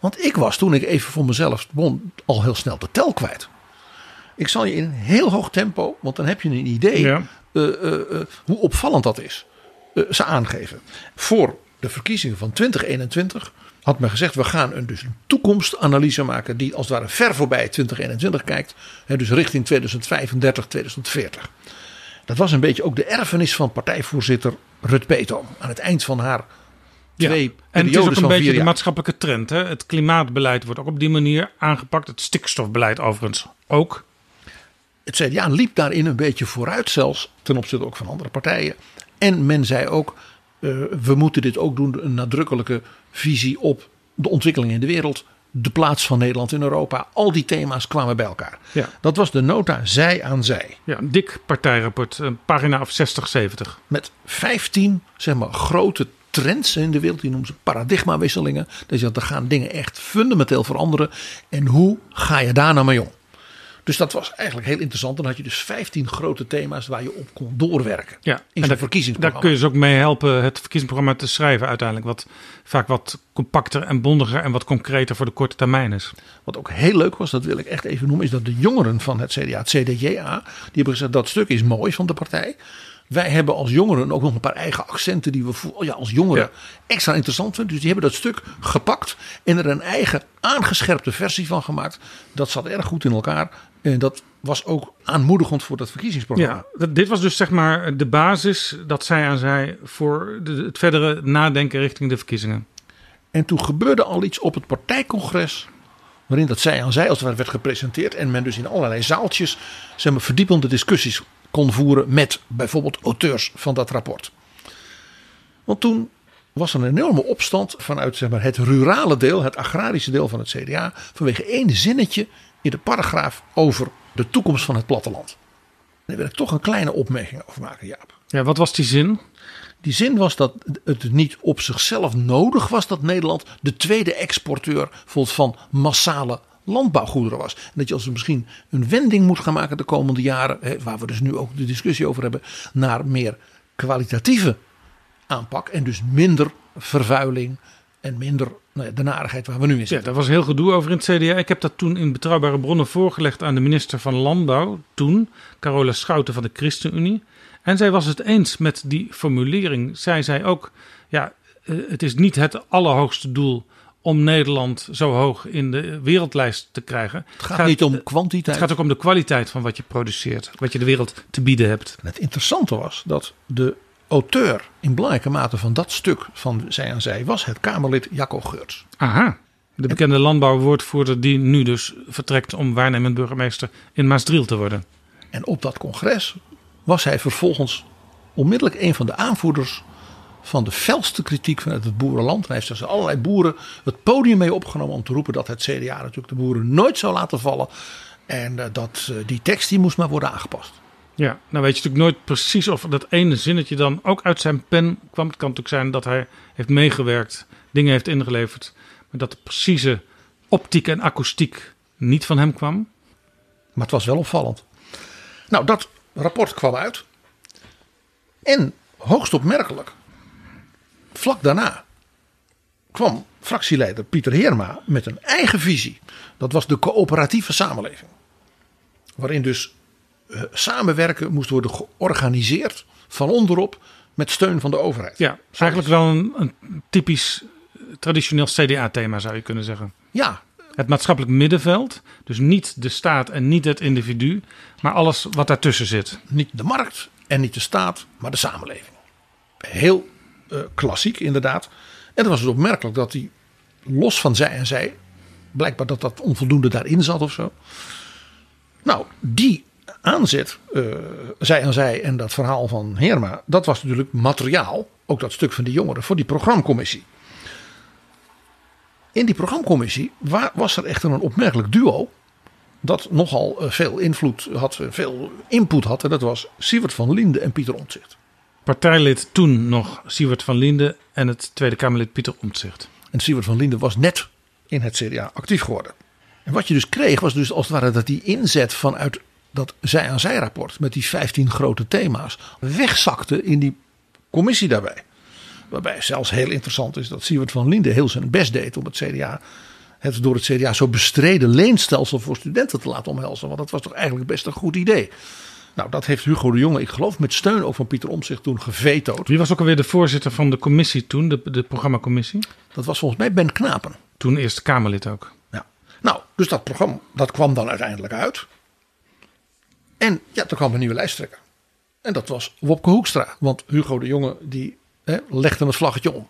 Want ik was toen ik even voor mezelf begon al heel snel de tel kwijt. Ik zal je in een heel hoog tempo, want dan heb je een idee uh, uh, uh, hoe opvallend dat is, ze aangeven. Voor de verkiezingen van 2021 had men gezegd: we gaan een, dus een toekomstanalyse maken die als het ware ver voorbij 2021 kijkt, hè, dus richting 2035, 2040. Dat was een beetje ook de erfenis van partijvoorzitter Rut Peto aan het eind van haar twee ja, En het is ook een beetje de maatschappelijke trend. Hè? Het klimaatbeleid wordt ook op die manier aangepakt. Het stikstofbeleid overigens ook. Het CDA liep daarin een beetje vooruit zelfs ten opzichte ook van andere partijen. En men zei ook, uh, we moeten dit ook doen, een nadrukkelijke visie op de ontwikkelingen in de wereld. De plaats van Nederland in Europa. Al die thema's kwamen bij elkaar. Ja. Dat was de nota zij aan zij. Ja, een dik partijrapport, een pagina of 60, 70. Met 15 zeg maar, grote trends in de wereld. Die noemen ze paradigmawisselingen. Dus er gaan dingen echt fundamenteel veranderen. En hoe ga je daar nou mee om? Dus dat was eigenlijk heel interessant. Dan had je dus 15 grote thema's waar je op kon doorwerken. Ja, in en verkiezingsprogramma. Daar kun je dus ook mee helpen het verkiezingsprogramma te schrijven uiteindelijk. Wat vaak wat compacter en bondiger en wat concreter voor de korte termijn is. Wat ook heel leuk was, dat wil ik echt even noemen, is dat de jongeren van het CDA, het CDJA, die hebben gezegd dat stuk is mooi van de partij. Wij hebben als jongeren ook nog een paar eigen accenten die we oh ja, als jongeren extra interessant vinden. Dus die hebben dat stuk gepakt en er een eigen aangescherpte versie van gemaakt. Dat zat erg goed in elkaar. En dat was ook aanmoedigend voor dat verkiezingsprogramma. Ja, dit was dus zeg maar de basis dat zij aan zij voor de, het verdere nadenken richting de verkiezingen. En toen gebeurde al iets op het partijcongres. Waarin dat zij aan zij als het werd gepresenteerd. En men dus in allerlei zaaltjes zeg maar, verdiepende discussies kon voeren met bijvoorbeeld auteurs van dat rapport. Want toen was er een enorme opstand vanuit zeg maar, het rurale deel, het agrarische deel van het CDA. Vanwege één zinnetje in de paragraaf over de toekomst van het platteland. Daar wil ik toch een kleine opmerking over maken, Jaap. Ja, wat was die zin? Die zin was dat het niet op zichzelf nodig was dat Nederland de tweede exporteur van massale landbouwgoederen was. En dat je als we misschien een wending moet gaan maken de komende jaren, waar we dus nu ook de discussie over hebben, naar meer kwalitatieve aanpak en dus minder vervuiling en minder nou ja, de narigheid waar we nu in zitten. Ja, daar was heel gedoe over in het CDA. Ik heb dat toen in betrouwbare bronnen voorgelegd aan de minister van Landbouw, toen, Carola Schouten van de ChristenUnie. En zij was het eens met die formulering. Zij zei ook, ja, eh, het is niet het allerhoogste doel om Nederland zo hoog in de wereldlijst te krijgen. Het gaat, niet om kwantiteit. Het gaat ook om de kwaliteit van wat je produceert, wat je de wereld te bieden hebt. En het interessante was dat de auteur in belangrijke mate van dat stuk van Zij aan Zij was het Kamerlid Jacco Geurts. Aha, de bekende landbouwwoordvoerder die nu dus vertrekt om waarnemend burgemeester in Maasdriel te worden. En op dat congres was hij vervolgens onmiddellijk een van de aanvoerders van de felste kritiek vanuit het boerenland. hij heeft dus allerlei boeren het podium mee opgenomen om te roepen dat het CDA natuurlijk de boeren nooit zou laten vallen. En uh, dat uh, die tekst die moest maar worden aangepast. Ja, nou weet je natuurlijk nooit precies of dat ene zinnetje dan ook uit zijn pen kwam. Het kan natuurlijk zijn dat hij heeft meegewerkt, dingen heeft ingeleverd, maar dat de precieze optiek en akoestiek niet van hem kwam. Maar het was wel opvallend. Nou, dat rapport kwam uit. En hoogst opmerkelijk, vlak daarna kwam fractieleider Pieter Heerma met een eigen visie. Dat was de coöperatieve samenleving. Waarin dus samenwerken moest worden georganiseerd van onderop met steun van de overheid. Ja, eigenlijk wel een, een typisch traditioneel CDA-thema zou je kunnen zeggen. Ja. Het maatschappelijk middenveld, dus niet de staat en niet het individu, maar alles wat daartussen zit. Niet de markt en niet de staat, maar de samenleving. Heel uh, klassiek inderdaad. En dan was het opmerkelijk dat hij los van zij en zij, blijkbaar dat dat onvoldoende daarin zat of zo. Nou, die aanzet, uh, zij aan zij en dat verhaal van Herma, dat was natuurlijk materiaal, ook dat stuk van die jongeren, voor die programcommissie. In die programcommissie was er echter een opmerkelijk duo. Dat nogal eh, veel invloed had, veel input had. En dat was Siewert van Linde en Pieter Omtzigt. Partijlid toen nog Siewert van Linde en het Tweede Kamerlid Pieter Omtzigt. En Siewert van Linde was net in het CDA actief geworden. En wat je dus kreeg was dus als het ware dat die inzet vanuit dat zij aan zij rapport met die 15 grote thema's wegzakte in die commissie daarbij. Waarbij zelfs heel interessant is dat Siewert van Linde heel zijn best deed om het CDA, het door het CDA zo bestreden leenstelsel voor studenten te laten omhelzen. Want dat was toch eigenlijk best een goed idee. Nou, dat heeft Hugo de Jonge, ik geloof met steun ook van Pieter Omtzigt toen gevetood. Wie was ook alweer de voorzitter van de commissie toen, de, de programmacommissie? Dat was volgens mij Ben Knapen. Toen Eerste Kamerlid ook. Ja. Nou, dus dat programma, dat kwam dan uiteindelijk uit. En ja, toen kwam een nieuwe lijsttrekker. En dat was Wopke Hoekstra. Want Hugo de Jonge die hè, legde het vlaggetje om.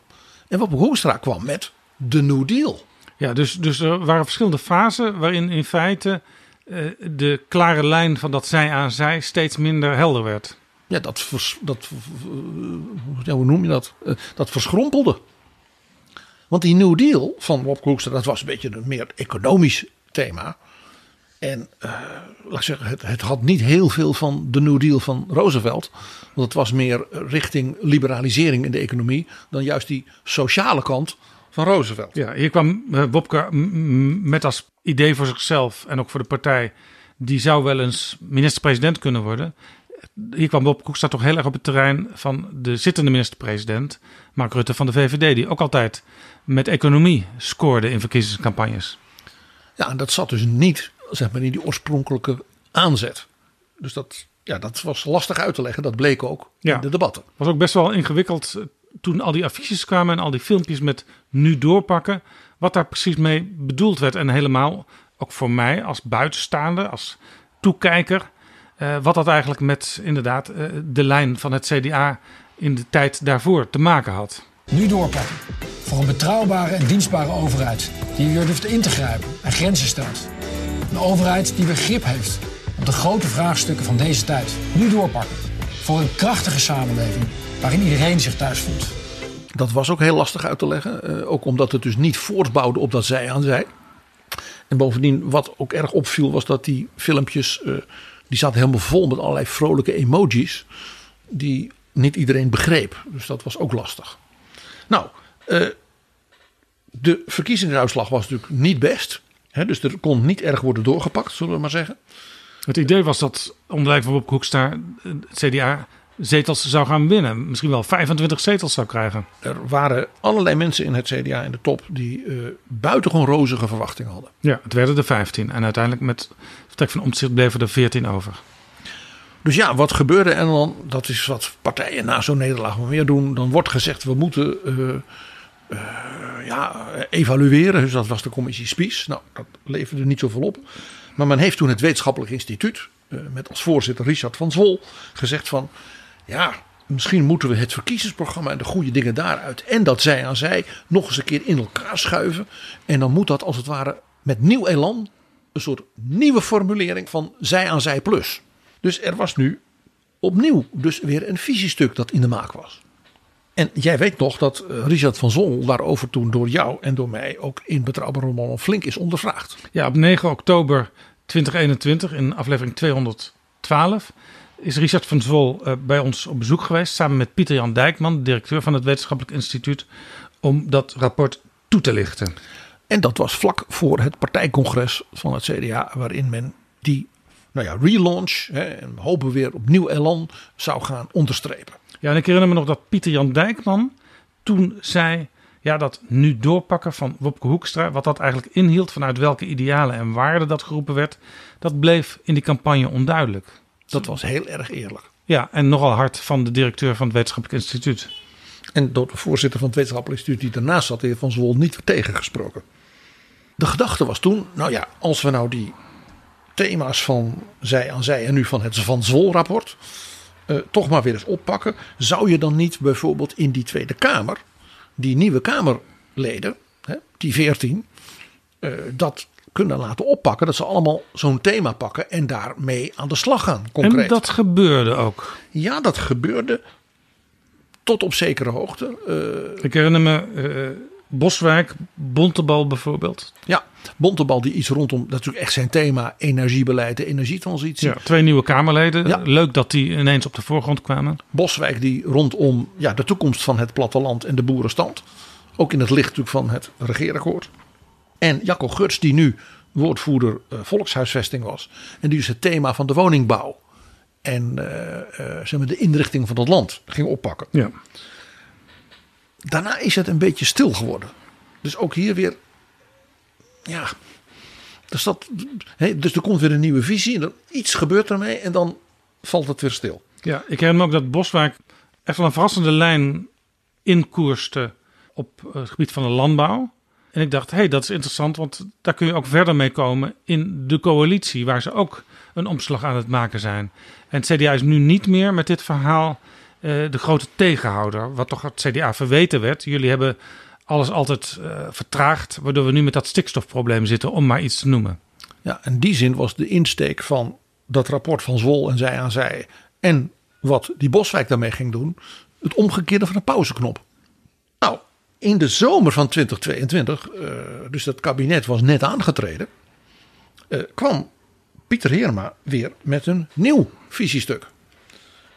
En Wopke Hoekstra kwam met de New Deal. Ja, dus, dus er waren verschillende fasen waarin in feite uh, de klare lijn van dat zij aan zij steeds minder helder werd. Ja, dat, vers, dat ja, hoe noem je dat? Uh, dat verschrompelde. Want die New Deal van Wopke Hoekstra, dat was een beetje een meer economisch thema. En uh, laat ik zeggen, het, het, had niet heel veel van de New Deal van Roosevelt. Want het was meer richting liberalisering in de economie dan juist die sociale kant van Roosevelt. Ja, hier kwam uh, Bobke met als idee voor zichzelf en ook voor de partij. Die zou wel eens minister-president kunnen worden. Hier kwam Bob staat toch heel erg op het terrein van de zittende minister-president, Mark Rutte van de VVD, die ook altijd met economie scoorde in verkiezingscampagnes. Ja, en dat zat dus niet zeg maar, in die oorspronkelijke aanzet. Dus dat, ja, dat was lastig uit te leggen. Dat bleek ook ja. in de debatten. was ook best wel ingewikkeld eh, toen al die affiches kwamen en al die filmpjes met nu doorpakken. Wat daar precies mee bedoeld werd. En helemaal ook voor mij als buitenstaander, als toekijker. Uh, wat dat eigenlijk met inderdaad uh, de lijn van het CDA in de tijd daarvoor te maken had. Nu doorpakken. Voor een betrouwbare en dienstbare overheid die weer durft in te grijpen en grenzen stelt. Een overheid die begrip heeft op de grote vraagstukken van deze tijd. Nu doorpakken. Voor een krachtige samenleving waarin iedereen zich thuis voelt. Dat was ook heel lastig uit te leggen. Uh, ook omdat het dus niet voortbouwde op dat zij aan zij. En bovendien, wat ook erg opviel, was dat die filmpjes. Uh, die zaten helemaal vol met allerlei vrolijke emojis. Die niet iedereen begreep. Dus dat was ook lastig. Nou, uh, de verkiezingsuitslag was natuurlijk niet best. He, dus er kon niet erg worden doorgepakt, zullen we maar zeggen. Het idee was dat onder van Bob het CDA zetels zou gaan winnen. Misschien wel 25 zetels zou krijgen. Er waren allerlei mensen in het CDA in de top die uh, buitengewoon rozige verwachtingen hadden. Ja, het werden er 15. En uiteindelijk met vertrek van omzicht bleven er 14 over. Dus ja, wat gebeurde en dan, dat is wat partijen na zo'n nederlaag wel meer doen. Dan wordt gezegd, we moeten uh, uh, ja, evalueren. Dus dat was de commissie Spies. Nou, dat leverde niet zoveel op. Maar men heeft toen het wetenschappelijk instituut, uh, met als voorzitter Richard van Zwol, gezegd van... Ja, misschien moeten we het verkiezingsprogramma en de goede dingen daaruit en dat zij aan zij nog eens een keer in elkaar schuiven. En dan moet dat als het ware met nieuw elan een soort nieuwe formulering van zij aan zij plus. Dus er was nu opnieuw dus weer een visiestuk dat in de maak was. En jij weet nog dat Richard van Zol daarover toen door jou en door mij ook in Betrouwbare Roman flink is ondervraagd. Ja, op 9 oktober 2021 in aflevering 212 is Richard van Zwol uh, bij ons op bezoek geweest. Samen met Pieter Jan Dijkman, directeur van het Wetenschappelijk Instituut. Om dat rapport toe te lichten. En dat was vlak voor het partijcongres van het CDA. Waarin men die nou ja, relaunch, hè, en hopen weer op nieuw elan, zou gaan onderstrepen. Ja, en ik herinner me nog dat Pieter Jan Dijkman toen zei ja, dat nu doorpakken van Wopke Hoekstra, wat dat eigenlijk inhield, vanuit welke idealen en waarden dat geroepen werd, dat bleef in die campagne onduidelijk. Dat was heel erg eerlijk. Ja, en nogal hard van de directeur van het Wetenschappelijk Instituut. En door de voorzitter van het Wetenschappelijk Instituut die daarnaast zat, de heer Van Zwol, niet tegengesproken. De gedachte was toen, nou ja, als we nou die thema's van zij aan zij en nu van het Van Zwol rapport uh, toch maar weer eens oppakken. Zou je dan niet bijvoorbeeld in die Tweede Kamer die nieuwe Kamerleden, hè, die veertien, uh, dat kunnen laten oppakken. Dat ze allemaal zo'n thema pakken en daarmee aan de slag gaan. Concreet. En dat gebeurde ook. Ja, dat gebeurde tot op zekere hoogte. Uh, Ik herinner me Boswijk, Bontebal bijvoorbeeld. Ja, Bontebal die iets rondom, dat is natuurlijk echt zijn thema, energiebeleid en energietransitie. Ja, twee nieuwe Kamerleden. Ja. Leuk dat die ineens op de voorgrond kwamen. Boswijk die rondom ja, de toekomst van het platteland en de boerenstand. Ook in het licht natuurlijk van het regeerakkoord. En Jacco Guts die nu woordvoerder uh, volkshuisvesting was. En die dus het thema van de woningbouw en uh, uh, zeg maar de inrichting van het land ging oppakken. Ja. Daarna is het een beetje stil geworden. Dus ook hier weer, ja, dus, dat, dus er komt weer een nieuwe visie. En dan, iets gebeurt ermee en dan valt het weer stil. Ja, ik herinner me ook dat Boswijk echt wel een verrassende lijn inkoerste op het gebied van de landbouw. En ik dacht, hé, hey, dat is interessant, want daar kun je ook verder mee komen in de coalitie, waar ze ook een omslag aan het maken zijn. En het CDA is nu niet meer met dit verhaal de grote tegenhouder, wat toch het CDA verweten werd. Jullie hebben alles altijd uh, vertraagd, waardoor we nu met dat stikstofprobleem zitten, om maar iets te noemen. Ja, in die zin was de insteek van dat rapport van Zwol en zij aan zij en wat die Boswijk daarmee ging doen, het omgekeerde van de pauzeknop. Nou, in de zomer van 2022, uh, dus dat kabinet was net aangetreden, kwam Pieter Heerma weer met een nieuw visiestuk.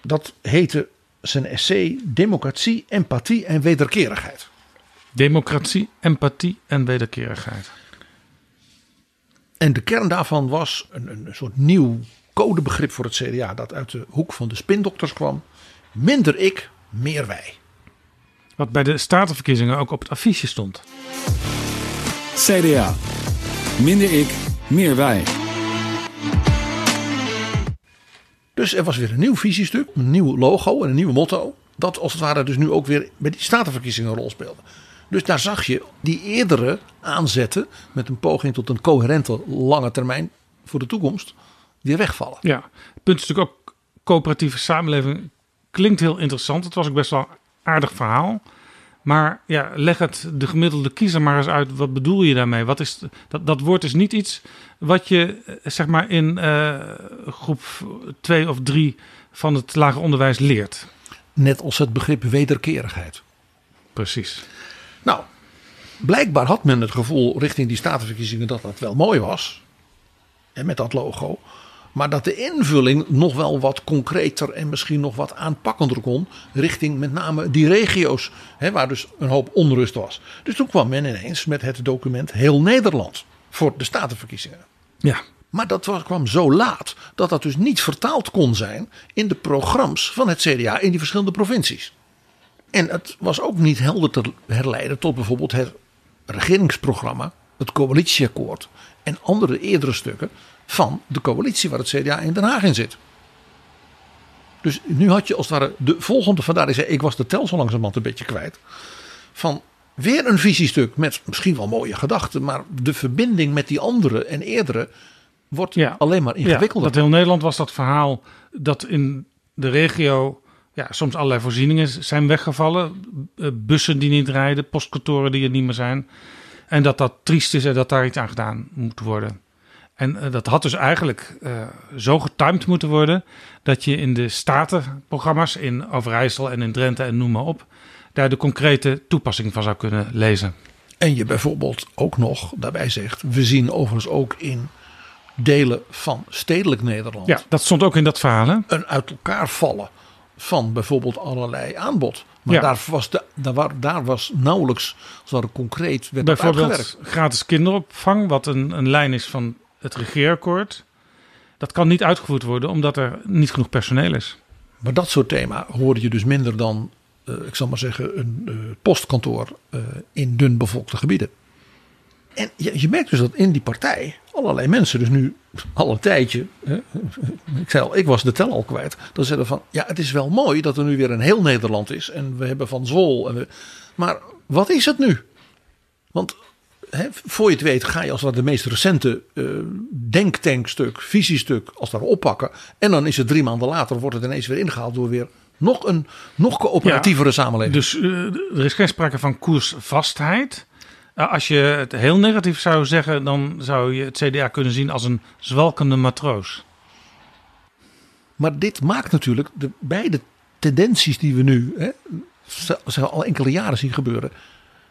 Dat heette zijn essay Democratie, Empathie en Wederkerigheid. Democratie, empathie en wederkerigheid. En de kern daarvan was een, een soort nieuw codebegrip voor het CDA dat uit de hoek van de spindokters kwam. Minder ik, meer wij. Wat bij de statenverkiezingen ook op het affiche stond. CDA. Minder ik, meer wij. Dus er was weer een nieuw visiestuk, een nieuw logo en een nieuw motto. Dat als het ware dus nu ook weer bij die statenverkiezingen een rol speelde. Dus daar zag je die eerdere aanzetten met een poging tot een coherente lange termijn voor de toekomst weer wegvallen. Ja, het punt is natuurlijk ook coöperatieve samenleving klinkt heel interessant. Het was ook best wel een aardig verhaal. Maar ja, leg het de gemiddelde kiezer maar eens uit. Wat bedoel je daarmee? Wat is, dat, dat woord is niet iets wat je zeg maar in uh, groep 2 of 3 van het lager onderwijs leert. Net als het begrip wederkerigheid. Precies. Nou, blijkbaar had men het gevoel richting die statenverkiezingen dat dat wel mooi was. En met dat logo. Maar dat de invulling nog wel wat concreter en misschien nog wat aanpakkender kon. Richting met name die regio's. Hè, waar dus een hoop onrust was. Dus toen kwam men ineens met het document Heel Nederland. Voor de statenverkiezingen. Ja. Maar dat was, kwam zo laat dat dat dus niet vertaald kon zijn in de programma's van het CDA in die verschillende provincies. En het was ook niet helder te herleiden tot bijvoorbeeld het regeringsprogramma, het coalitieakkoord en andere eerdere stukken van de coalitie waar het CDA in Den Haag in zit. Dus nu had je als het ware de volgende, vandaar is ik was de tel zo langzamerhand een beetje kwijt. Van weer een visiestuk met misschien wel mooie gedachten, maar de verbinding met die andere en eerdere wordt ja. alleen maar ingewikkelder. Ja, dat heel Nederland was dat verhaal dat in de regio ja, soms allerlei voorzieningen zijn weggevallen. Bussen die niet rijden, postkantoren die er niet meer zijn. En dat dat triest is en dat daar iets aan gedaan moet worden. En uh, dat had dus eigenlijk uh, zo getimed moeten worden dat je in de statenprogramma's in Overijssel en in Drenthe en noem maar op, daar de concrete toepassing van zou kunnen lezen. En je bijvoorbeeld ook nog daarbij zegt, we zien overigens ook in delen van stedelijk Nederland. Ja, dat stond ook in dat verhaal. Hè? Een uit elkaar vallen van bijvoorbeeld allerlei aanbod. Maar Ja. daar, was de, daar, daar was nauwelijks zo concreet werd Bijvoorbeeld gratis kinderopvang, wat een, een lijn is van het regeerakkoord. Dat kan niet uitgevoerd worden omdat er niet genoeg personeel is. Maar dat soort thema hoorde je dus minder dan, eh, ik zal maar zeggen, een eh, postkantoor eh, in dun bevolkte gebieden. En je, je merkt dus dat in die partij allerlei mensen, dus nu al een tijdje, hè, ik zei al, ik was de tel al kwijt, dan zeiden van, ja, het is wel mooi dat er nu weer een heel Nederland is en we hebben van Zwol. En we, maar wat is het nu? Want hè, voor je het weet ga je als dat de meest recente eh, denktankstuk, visiestuk, als daar oppakken. En dan is het drie maanden later, wordt het ineens weer ingehaald door weer nog een nog coöperatievere Ja, samenleving. Dus eh, er is geen sprake van koersvastheid. Eh, als je het heel negatief zou zeggen, dan zou je het CDA kunnen zien als een zwalkende matroos. Maar dit maakt natuurlijk de beide tendenties die we nu hè, al enkele jaren zien gebeuren.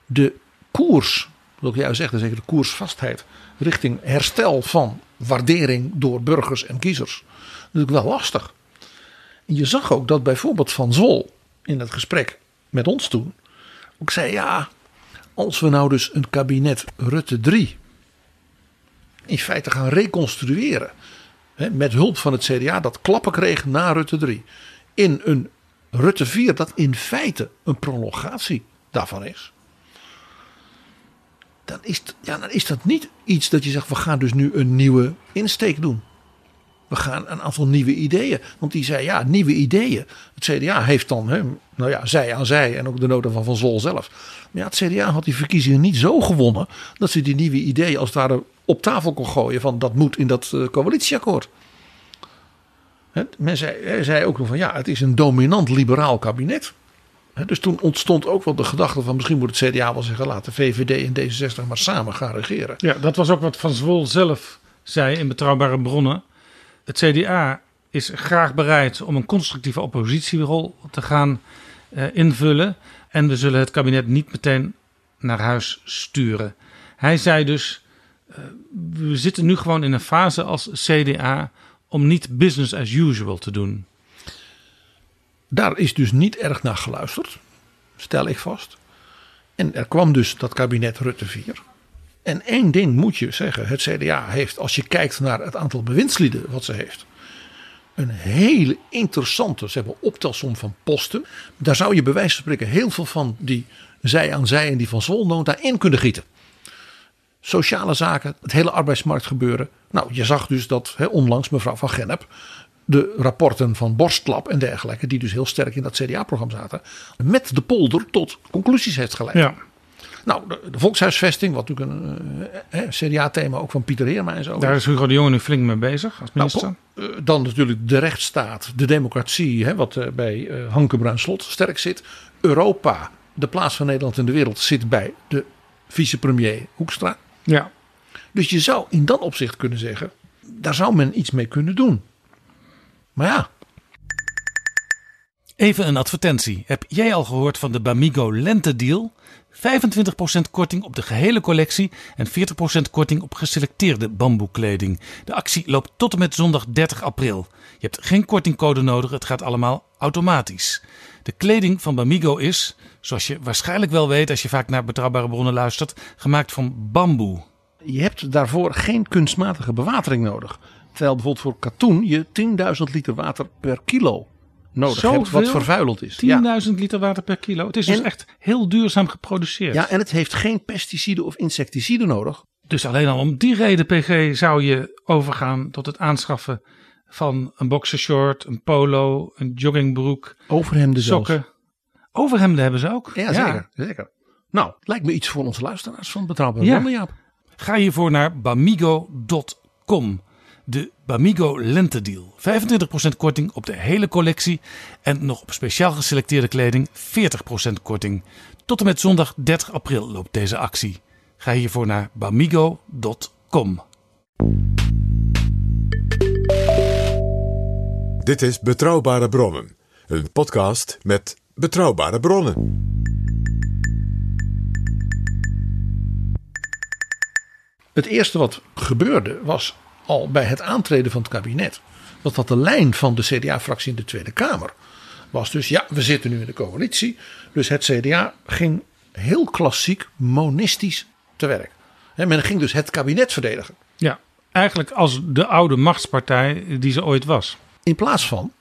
De koers, wat jij zegt, zeker de koersvastheid richting herstel van waardering door burgers en kiezers. Natuurlijk wel lastig. En je zag ook dat bijvoorbeeld Van Zwol in het gesprek met ons toen ook zei ja, als we nou dus een kabinet Rutte 3 in feite gaan reconstrueren. Hè, met hulp van het CDA dat klappen kreeg na Rutte 3. In een Rutte 4 dat in feite een prolongatie daarvan is. Dan is, ja, dan is dat niet iets dat je zegt we gaan dus nu een nieuwe insteek doen. We gaan een aantal nieuwe ideeën. Want die zei ja, nieuwe ideeën. Het CDA heeft dan, hè, nou ja, zij aan zij en ook de nota van Van Zol zelf. Maar ja, het CDA had die verkiezingen niet zo gewonnen dat ze die nieuwe ideeën als het ware op tafel kon gooien van dat moet in dat eh, coalitieakkoord. Men zei, hij zei ook nog van ja, het is een dominant liberaal kabinet. Dus toen ontstond ook wel de gedachte van misschien moet het CDA wel zeggen laten VVD en D66 maar samen gaan regeren. Ja, dat was ook wat Van Zwol zelf zei in Betrouwbare Bronnen. Het CDA is graag bereid om een constructieve oppositierol te gaan eh, invullen. En we zullen het kabinet niet meteen naar huis sturen. Hij zei dus, eh, we zitten nu gewoon in een fase als CDA om niet business as usual te doen. Daar is dus niet erg naar geluisterd, stel ik vast. En er kwam dus dat kabinet Rutte 4. En één ding moet je zeggen: het CDA heeft, als je kijkt naar het aantal bewindslieden wat ze heeft, een hele interessante, ze hebben optelsom van posten. Daar zou je bij wijze van spreken heel veel van die zij aan zij en die van Zwolnota in kunnen gieten. Sociale zaken, het hele arbeidsmarktgebeuren. Nou, je zag dus dat onlangs mevrouw van Gennep de rapporten van Borstlap en dergelijke, die dus heel sterk in dat CDA-programma zaten, met de polder tot conclusies heeft geleid. Ja. Nou, de, de volkshuisvesting, wat natuurlijk een eh, eh, CDA-thema ook van Pieter Heerma en zo. Daar is Hugo de Jonge nu flink mee bezig als minister. Nou, eh, dan natuurlijk de rechtsstaat, de democratie, hè, wat bij eh Hanke Bruin Slot sterk zit. Europa, de plaats van Nederland in de wereld, zit bij de vicepremier Hoekstra. Ja. Dus je zou in dat opzicht kunnen zeggen, daar zou men iets mee kunnen doen. Maar ja, Even een advertentie. Heb jij al gehoord van de Bamigo Lentedeal? 25% korting op de gehele collectie en 40% korting op geselecteerde bamboekleding. De actie loopt tot en met zondag 30 april. Je hebt geen kortingcode nodig, het gaat allemaal automatisch. De kleding van Bamigo is, zoals je waarschijnlijk wel weet als je vaak naar betrouwbare bronnen luistert, gemaakt van bamboe. je hebt daarvoor geen kunstmatige bewatering nodig. Terwijl bijvoorbeeld voor katoen je 10.000 liter water per kilo nodig hebt, wat vervuilend is. 10.000 Ja. liter water per kilo. Het is dus echt heel duurzaam geproduceerd. ja, en het heeft geen pesticiden of insecticiden nodig. Dus alleen al om die reden, PG, zou je overgaan tot het aanschaffen van een boxershort, een polo, een joggingbroek, Overhemden zelfs. sokken. Overhemden hebben ze ook. Ja, zeker. zeker. Nou, lijkt me iets voor onze luisteraars van Betrouwbare Ja. Jaap. Ga hiervoor naar bamigo.com. De Bamigo Lentedeal. 25% korting op de hele collectie. En nog op speciaal geselecteerde kleding 40% korting. Tot en met zondag 30 april loopt deze actie. Ga hiervoor naar bamigo.com. Dit is Betrouwbare Bronnen, een podcast met betrouwbare bronnen. Het eerste wat gebeurde was al bij het aantreden van het kabinet. Dat dat de lijn van de CDA-fractie in de Tweede Kamer was. Dus ja, we zitten nu in de coalitie. Dus het CDA ging heel klassiek monistisch te werk. He, men ging dus het kabinet verdedigen. Ja, eigenlijk als de oude machtspartij die ze ooit was. In plaats van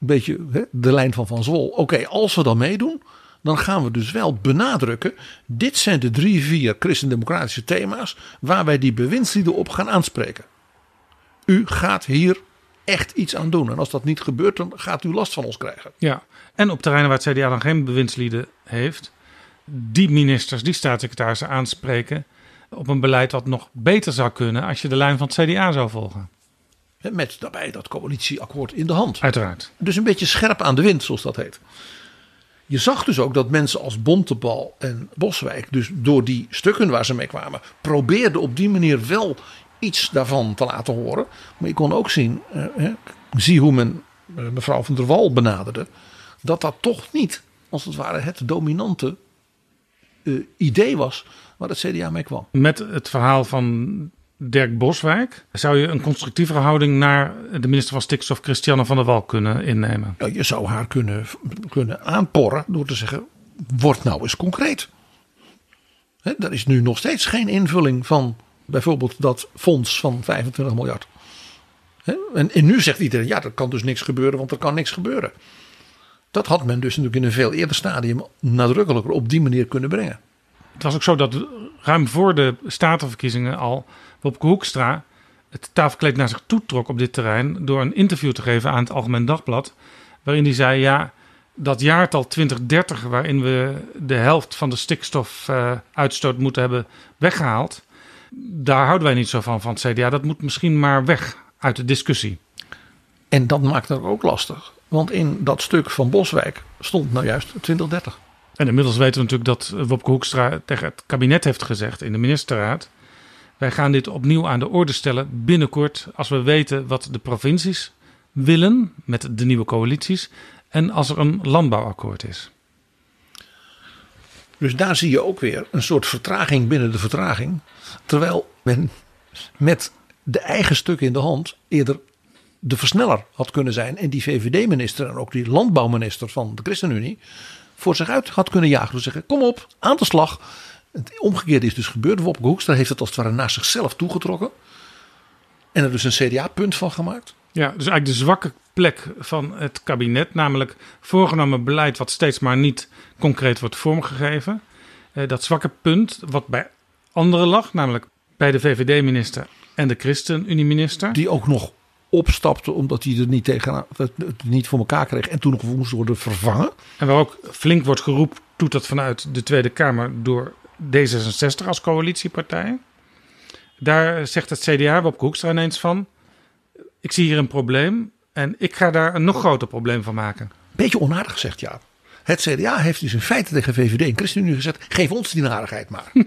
een beetje he, de lijn van Van Zwol. Oké, als we dan meedoen, dan gaan we dus wel benadrukken. Dit zijn de drie, vier christendemocratische thema's waar wij die bewindslieden op gaan aanspreken. U gaat hier echt iets aan doen. En als dat niet gebeurt, dan gaat u last van ons krijgen. Ja, en op terreinen waar het CDA dan geen bewindslieden heeft, die ministers, die staatssecretarissen aanspreken op een beleid wat nog beter zou kunnen als je de lijn van het CDA zou volgen. Met daarbij dat coalitieakkoord in de hand. Uiteraard. Dus een beetje scherp aan de wind, zoals dat heet. Je zag dus ook dat mensen als Bontebal en Boswijk, dus door die stukken waar ze mee kwamen, probeerden op die manier wel iets daarvan te laten horen. Maar je kon ook zien, eh, zie hoe men eh, mevrouw van der Wal benaderde, dat dat toch niet, als het ware, het dominante uh, idee was waar het CDA mee kwam. Met het verhaal van Dirk Boswijk zou je een constructievere houding naar de minister van Stikstof, Christiane van der Wal, kunnen innemen. Ja, je zou haar kunnen, kunnen aanporren door te zeggen: word nou eens concreet. He, er is nu nog steeds geen invulling van bijvoorbeeld dat fonds van 25 miljard. En, en nu zegt iedereen: ja, er kan dus niks gebeuren, want er kan niks gebeuren. Dat had men dus natuurlijk in een veel eerder stadium nadrukkelijker op die manier kunnen brengen. Het was ook zo dat ruim voor de statenverkiezingen al Wopke Hoekstra het tafelkleed naar zich toe trok op dit terrein door een interview te geven aan het Algemeen Dagblad. Waarin hij zei: Ja, dat jaartal 2030, waarin we de helft van de stikstofuitstoot moeten hebben weggehaald, daar houden wij niet zo van van het CDA. Dat moet misschien maar weg uit de discussie. En dat maakt het ook lastig. Want in dat stuk van Boswijk stond nou juist 2030. En inmiddels weten we natuurlijk dat Wopke Hoekstra tegen het kabinet heeft gezegd in de ministerraad. Wij gaan dit opnieuw aan de orde stellen binnenkort als we weten wat de provincies willen met de nieuwe coalities en als er een landbouwakkoord is. Dus daar zie je ook weer een soort vertraging binnen de vertraging. Terwijl men met de eigen stukken in de hand eerder de versneller had kunnen zijn. En die VVD-minister en ook die landbouwminister van de ChristenUnie voor zich uit had kunnen jagen. Dus zeggen: kom op, aan de slag. Het omgekeerde is dus gebeurd. Wopke Hoekstra heeft het als het ware naar zichzelf toegetrokken. En er dus een CDA-punt van gemaakt. Ja, dus eigenlijk de zwakke plek van het kabinet. Namelijk voorgenomen beleid wat steeds maar niet concreet wordt vormgegeven. Eh, dat zwakke punt wat bij anderen lag. Namelijk bij de VVD-minister en de ChristenUnie-minister. Die ook nog opstapte omdat hij er niet, tegen, het niet voor elkaar kreeg. En toen nog moest worden vervangen. En waar ook flink wordt geroepen, doet dat vanuit de Tweede Kamer door D66 als coalitiepartij. Daar zegt het CDA, Bob Hoekstra ineens van... ik zie hier een probleem en ik ga daar een nog groter probleem van maken. Beetje onaardig gezegd, ja. Het CDA heeft dus in feite tegen VVD en ChristenUnie gezegd... geef ons die narigheid maar.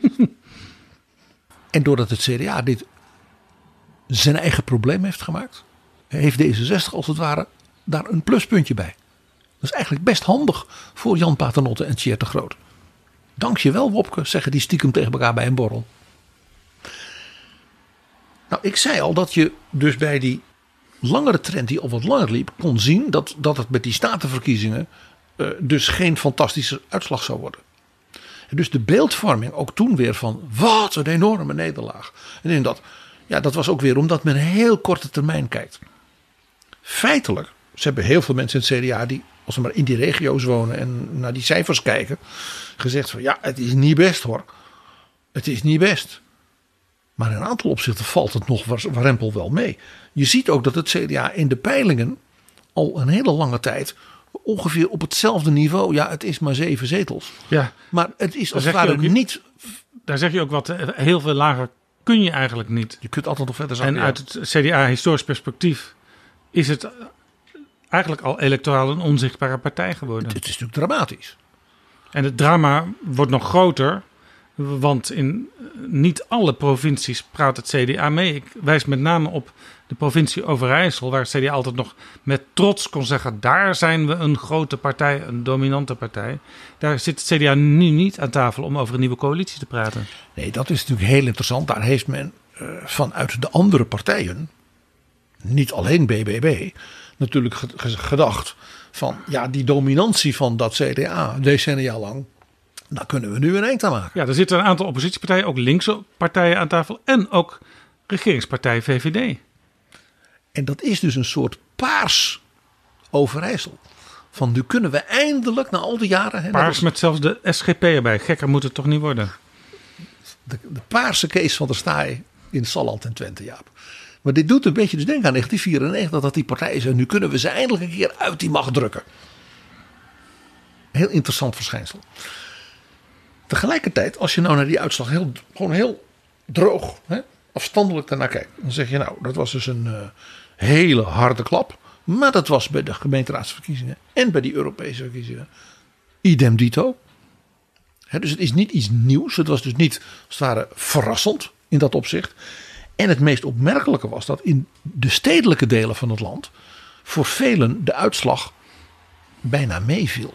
en doordat het CDA dit zijn eigen probleem heeft gemaakt... heeft D66 als het ware daar een pluspuntje bij. Dat is eigenlijk best handig voor Jan Paternotte en Tjeerd de Groot. Dank je wel, Wopke, zeggen die stiekem tegen elkaar bij een borrel. Nou, ik zei al dat je dus bij die langere trend die al wat langer liep, kon zien dat, dat het met die statenverkiezingen uh, dus geen fantastische uitslag zou worden. En dus de beeldvorming ook toen weer van wat een enorme nederlaag. En in dat, ja, dat was ook weer omdat men heel korte termijn kijkt. Feitelijk, ze hebben heel veel mensen in het CDA die als ze maar in die regio's wonen en naar die cijfers kijken, gezegd van ja, het is niet best hoor. Het is niet best. Maar in een aantal opzichten valt het nog warempel wel mee. Je ziet ook dat het CDA in de peilingen al een hele lange tijd ongeveer op hetzelfde niveau. Ja, het is maar zeven zetels. Ja. Maar het is als het ware niet. Daar zeg je ook wat. Heel veel lager kun je eigenlijk niet. Je kunt altijd nog verder zakken. En uit het CDA historisch perspectief is het eigenlijk al electoraal een onzichtbare partij geworden. Het is natuurlijk dramatisch. En het drama wordt nog groter, want in niet alle provincies praat het CDA mee. Ik wijs met name op de provincie Overijssel, waar het CDA altijd nog met trots kon zeggen: daar zijn we een grote partij, een dominante partij. Daar zit het CDA nu niet aan tafel om over een nieuwe coalitie te praten. Nee, dat is natuurlijk heel interessant. Daar heeft men uh, vanuit de andere partijen niet alleen BBB, natuurlijk gedacht van ja, die dominantie van dat CDA decennia lang, daar kunnen we nu een eind aan maken. Ja, er zitten een aantal oppositiepartijen, ook linkse partijen aan tafel en ook regeringspartij VVD. En dat is dus een soort paars Overijssel. Van nu kunnen we eindelijk na al die jaren. Hè, paars met zelfs de SGP erbij. Gekker moet het toch niet worden? De, de paarse Kees van der Staaij in Salland en Twente, Jaap. Maar dit doet een beetje dus denken aan 1994 dat die partijen zijn. Nu kunnen we ze eindelijk een keer uit die macht drukken. Heel interessant verschijnsel. Tegelijkertijd, als je nou naar die uitslag heel, gewoon heel droog, hè, afstandelijk daarnaar kijkt. Dan zeg je nou, dat was dus een uh, hele harde klap. Maar dat was bij de gemeenteraadsverkiezingen en bij die Europese verkiezingen idem dito. dus het is niet iets nieuws. Het was dus niet als het ware verrassend in dat opzicht. En het meest opmerkelijke was dat in de stedelijke delen van het land voor velen de uitslag bijna meeviel.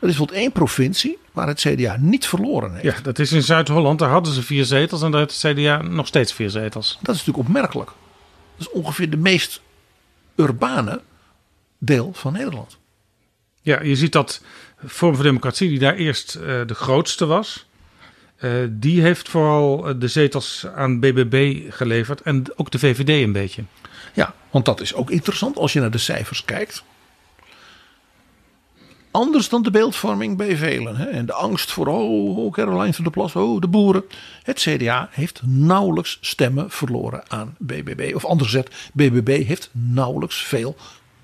Er is bijvoorbeeld één provincie waar het CDA niet verloren heeft. Ja, dat is in Zuid-Holland. Daar hadden ze vier zetels en daar heeft het CDA nog steeds vier zetels. Dat is natuurlijk opmerkelijk. Dat is ongeveer de meest urbane deel van Nederland. Ja, je ziet dat Vorm voor Democratie, die daar eerst uh, de grootste was, uh, die heeft vooral eh, de zetels aan BBB geleverd en ook de VVD een beetje. Ja, want dat is ook interessant als je naar de cijfers kijkt. Anders dan de beeldvorming bij velen. Hè? En de angst voor, oh, oh, Caroline van der Plas, oh, de boeren. Het CDA heeft nauwelijks stemmen verloren aan BBB. Of anders gezegd, BBB heeft nauwelijks veel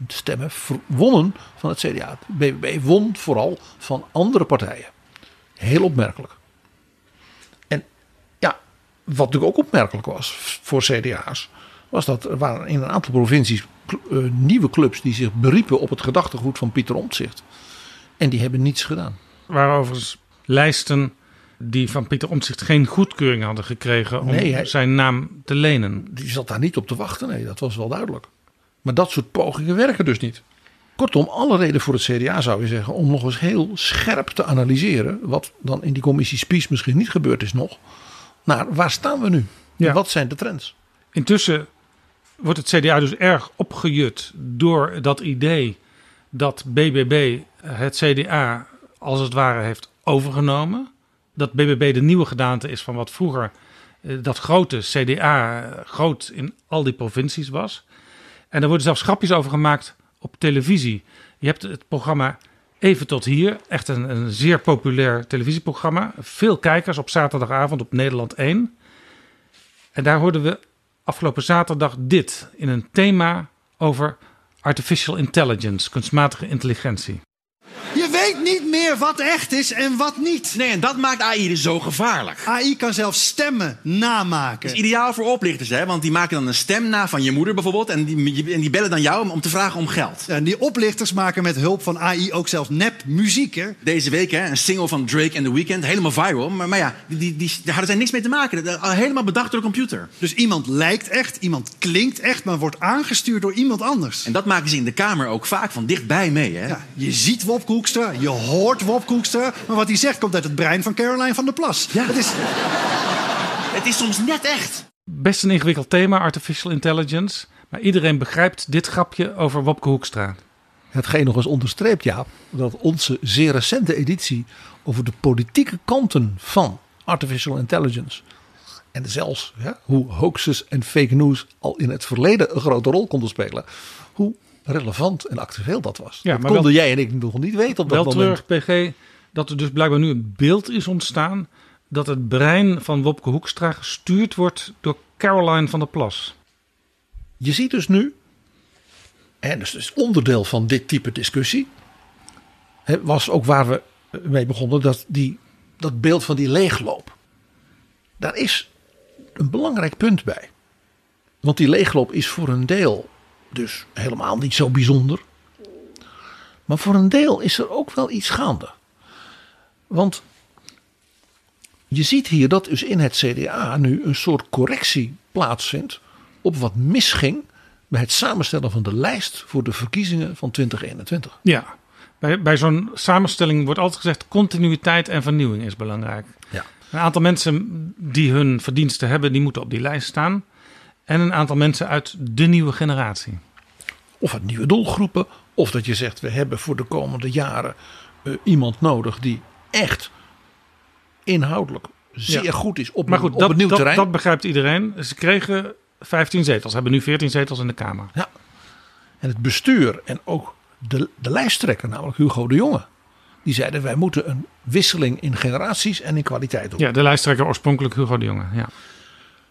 stemmen verwonnen van het CDA. BBB won vooral van andere partijen. Heel opmerkelijk. En ja, wat natuurlijk ook opmerkelijk was voor CDA's, was dat er waren in een aantal provincies uh, nieuwe clubs die zich beriepen op het gedachtegoed van Pieter Omtzigt. En die hebben niets gedaan. Waarover lijsten die van Pieter Omtzigt geen goedkeuring hadden gekregen om nee, zijn naam te lenen. Die zat daar niet op te wachten, nee, dat was wel duidelijk. Maar dat soort pogingen werken dus niet. Kortom, alle reden voor het CDA zou je zeggen om nog eens heel scherp te analyseren. Wat dan in die commissie Spies misschien niet gebeurd is nog. Naar waar staan we nu? Ja. Wat zijn de trends? Intussen wordt het CDA dus erg opgejut door dat idee dat BBB het CDA als het ware heeft overgenomen. Dat BBB de nieuwe gedaante is van wat vroeger eh, dat grote CDA groot in al die provincies was. En er worden zelfs grapjes over gemaakt op televisie. Je hebt het programma Even tot hier, echt een, een zeer populair televisieprogramma. Veel kijkers op zaterdagavond op Nederland 1. En daar hoorden we afgelopen zaterdag dit in een thema over artificial intelligence, kunstmatige intelligentie. Je weet niet meer wat echt is en wat niet. Nee, en dat maakt AI dus zo gevaarlijk. AI kan zelfs stemmen namaken. Dat is ideaal voor oplichters, hè? Want die maken dan een stem na van je moeder bijvoorbeeld. En die, en die bellen dan jou om, om te vragen om geld. Ja, en die oplichters maken met hulp van AI ook zelfs nep muziek, hè? Deze week, hè? Een single van Drake en The Weeknd. Helemaal viral. Maar, maar ja, die, die, die, daar hadden zij niks mee te maken. Helemaal bedacht door de computer. Dus iemand lijkt echt, iemand klinkt echt, maar wordt aangestuurd door iemand anders. En dat maken ze in de Kamer ook vaak van dichtbij mee, hè? Ja, je ziet Wopke Hoekstra, je hoort Wopke Hoekstra, maar wat hij zegt komt uit het brein van Caroline van der Plas. Ja. Het is, het is soms net echt. Best een ingewikkeld thema, artificial intelligence. Maar iedereen begrijpt dit grapje over Wopke Hoekstra. Hetgeen nog eens onderstreept, Jaap, dat onze zeer recente editie over de politieke kanten van artificial intelligence. En zelfs ja, hoe hoaxes en fake news al in het verleden een grote rol konden spelen. Hoe relevant en actueel dat was. Ja, dat maar konden jij en ik nog niet weten op dat wel moment. Wel PG, dat er dus blijkbaar nu een beeld is ontstaan... dat het brein van Wopke Hoekstra gestuurd wordt door Caroline van der Plas. Je ziet dus nu, en dus is onderdeel van dit type discussie... was ook waar we mee begonnen, dat, die, dat beeld van die leegloop. Daar is een belangrijk punt bij. Want die leegloop is voor een deel dus helemaal niet zo bijzonder. Maar voor een deel is er ook wel iets gaande. Want je ziet hier dat dus in het CDA nu een soort correctie plaatsvindt op wat misging bij het samenstellen van de lijst voor de verkiezingen van 2021. Ja, bij, bij zo'n samenstelling wordt altijd gezegd continuïteit en vernieuwing is belangrijk. Ja. Een aantal mensen die hun verdiensten hebben, die moeten op die lijst staan. En een aantal mensen uit de nieuwe generatie. Of uit nieuwe doelgroepen. Of dat je zegt, we hebben voor de komende jaren uh, iemand nodig die echt inhoudelijk zeer ja. goed is op, maar goed, op dat, een nieuw dat, terrein. Dat begrijpt iedereen. Ze kregen 15 zetels, hebben nu 14 zetels in de Kamer. Ja. En het bestuur en ook de, de lijsttrekker, namelijk Hugo de Jonge. Die zeiden wij moeten een wisseling in generaties en in kwaliteit doen. Ja, de lijsttrekker oorspronkelijk Hugo de Jonge. Ja.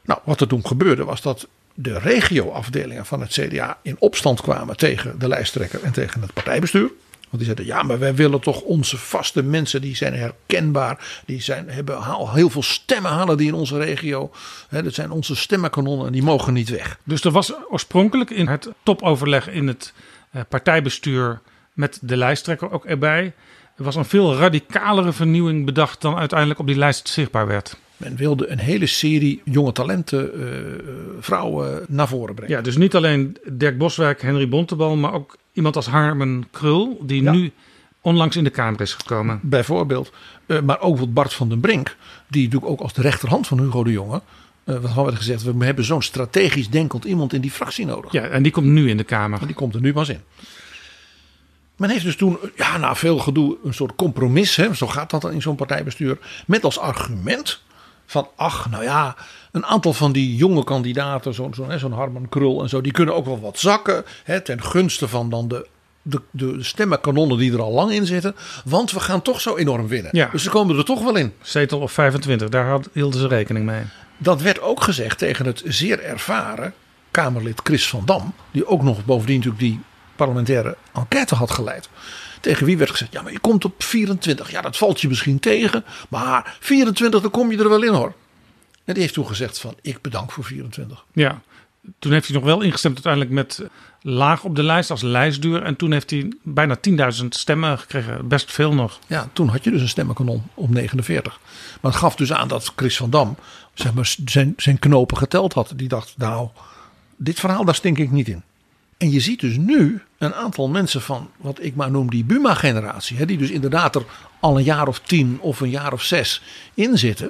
Nou, wat er toen gebeurde was dat de regioafdelingen van het CDA in opstand kwamen tegen de lijsttrekker en tegen het partijbestuur. Want die zeiden, ja, maar wij willen toch onze vaste mensen, die zijn herkenbaar. Die zijn, hebben al heel veel stemmen halen die in onze regio. Hè, dat zijn onze stemmenkanonnen en die mogen niet weg. Dus er was oorspronkelijk in het topoverleg in het uh, partijbestuur met de lijsttrekker ook erbij. Er was een veel radicalere vernieuwing bedacht dan uiteindelijk op die lijst zichtbaar werd. Men wilde een hele serie jonge talenten, uh, vrouwen naar voren brengen. Ja, dus niet alleen Dirk Boswijk, Henry Bontebal, maar ook iemand als Harmen Krul, die ja. nu onlangs in de Kamer is gekomen. Bijvoorbeeld. Uh, maar ook Bart van den Brink, die natuurlijk ook als de rechterhand van Hugo de Jonge. Uh, wat werd gezegd, we hebben zo'n strategisch denkend iemand in die fractie nodig. Ja, en die komt nu in de Kamer. En die komt er nu pas in. Men heeft dus toen, ja, na veel gedoe, een soort compromis, hè, zo gaat dat dan in zo'n partijbestuur, met als argument van, ach, nou ja, een aantal van die jonge kandidaten, zo'n zo, zo Harman Krul en zo, die kunnen ook wel wat zakken, hè, ten gunste van dan de, de, de stemmenkanonnen die er al lang in zitten, want we gaan toch zo enorm winnen. Ja. Dus ze komen er toch wel in. Zetel of 25, daar had, hielden ze rekening mee. Dat werd ook gezegd tegen het zeer ervaren Kamerlid Chris van Dam, die ook nog bovendien natuurlijk die parlementaire enquête had geleid. Tegen wie werd gezegd: Ja, maar je komt op 24. Ja, dat valt je misschien tegen. Maar 24, dan kom je er wel in hoor. En die heeft toen gezegd: van Ik bedank voor 24. Ja, toen heeft hij nog wel ingestemd uiteindelijk met laag op de lijst als lijstduur. En toen heeft hij bijna 10.000 stemmen gekregen. Best veel nog. Ja, toen had je dus een stemmenkanon op 49. Maar het gaf dus aan dat Chris van Dam zeg maar, zijn, zijn knopen geteld had. Die dacht: Nou, dit verhaal, daar stink ik niet in. En je ziet dus nu een aantal mensen van wat ik maar noem die Buma-generatie, die dus inderdaad er al een jaar of tien of een jaar of zes in zitten,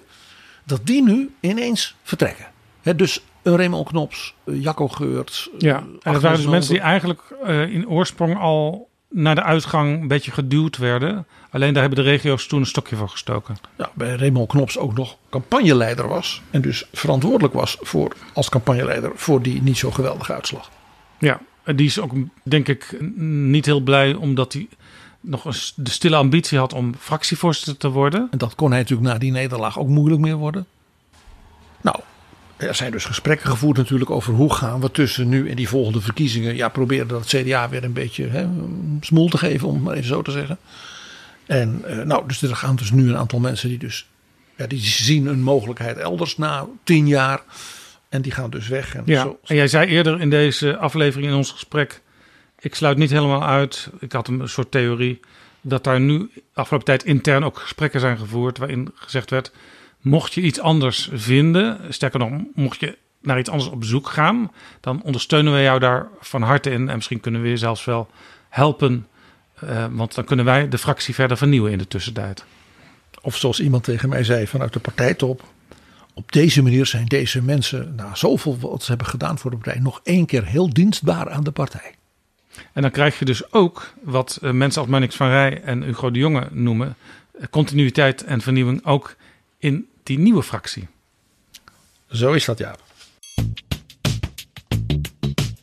dat die nu ineens vertrekken. He, dus een Raymond Knops, Jacco Geurts. Ja, en dat waren dus mensen die eigenlijk uh, in oorsprong al naar de uitgang een beetje geduwd werden. Alleen daar hebben de regio's toen een stokje voor gestoken. Ja, bij Raymond Knops ook nog campagneleider was. En dus verantwoordelijk was voor, als campagneleider voor die niet zo geweldige uitslag. Ja, die is ook, denk ik, niet heel blij omdat hij nog eens de stille ambitie had om fractievoorzitter te worden. En dat kon hij natuurlijk na die nederlaag ook moeilijk meer worden. Nou, er zijn dus gesprekken gevoerd natuurlijk over hoe gaan we tussen nu en die volgende verkiezingen. Ja, proberen dat CDA weer een beetje hè, smoel te geven, om maar even zo te zeggen. En uh, nou, dus er gaan dus nu een aantal mensen die dus, ja, die zien een mogelijkheid elders na tien jaar. En die gaan dus weg. En, ja, zo, en jij zei eerder in deze aflevering in ons gesprek... ik sluit niet helemaal uit, ik had een soort theorie... dat daar nu afgelopen tijd intern ook gesprekken zijn gevoerd... waarin gezegd werd, mocht je iets anders vinden... sterker nog, mocht je naar iets anders op zoek gaan... dan ondersteunen we jou daar van harte in... en misschien kunnen we je zelfs wel helpen... Uh, want dan kunnen wij de fractie verder vernieuwen in de tussentijd. Of zoals iemand tegen mij zei vanuit de partijtop op deze manier zijn deze mensen, na zoveel wat ze hebben gedaan voor de partij, nog één keer heel dienstbaar aan de partij. En dan krijg je dus ook wat mensen als Manix van Rij en Hugo de Jonge noemen: continuïteit en vernieuwing ook in die nieuwe fractie. Zo is dat ja.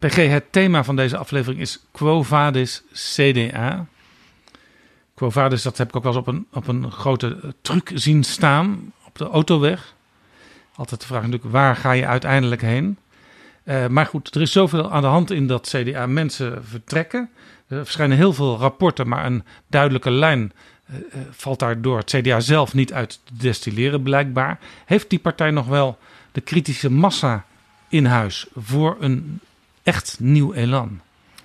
PG, het thema van deze aflevering is Quo Vadis CDA. Quo Vadis, dat heb ik ook wel eens op een, op een grote truck zien staan op de autoweg. Altijd de vraag natuurlijk, waar ga je uiteindelijk heen? Uh, maar goed, er is zoveel aan de hand in dat CDA. Mensen vertrekken. Er verschijnen heel veel rapporten, maar een duidelijke lijn uh, valt daar door het CDA zelf niet uit te destilleren, blijkbaar. Heeft die partij nog wel de kritische massa in huis voor een echt nieuw elan?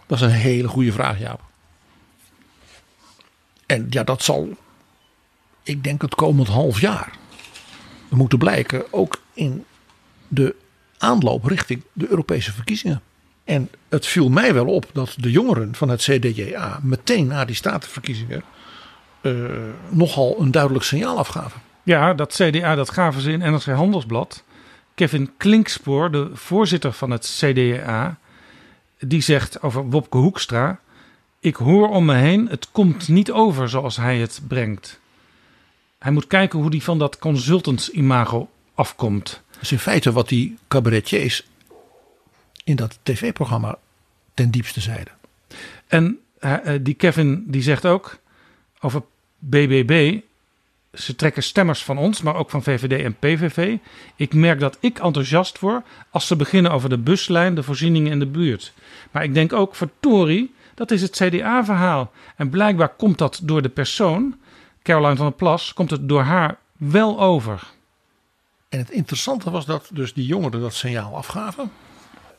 Dat is een hele goede vraag, Jaap. En ja, dat zal, ik denk, het komend half jaar moeten blijken. Ook in de aanloop richting de Europese verkiezingen. En het viel mij wel op dat de jongeren van het CDJA meteen na die statenverkiezingen uh, nogal een duidelijk signaal afgaven. Ja, dat CDA dat gaven ze in NRC Handelsblad. Kevin Klinkspoor, de voorzitter van het CDA, die zegt over Wopke Hoekstra: Ik hoor om me heen, het komt niet over zoals hij het brengt. Hij moet kijken hoe hij van dat consultants-imago afkomt. Dat is in feite wat die cabaretiers in dat tv-programma ten diepste zeiden. En uh, die Kevin die zegt ook over BBB. Ze trekken stemmers van ons, maar ook van VVD en PVV. Ik merk dat ik enthousiast word als ze beginnen over de buslijn, de voorzieningen in de buurt. Maar ik denk ook, verdorie, dat is het CDA-verhaal. En blijkbaar komt dat door de persoon, Caroline van der Plas, komt het door haar wel over. En het interessante was dat dus die jongeren dat signaal afgaven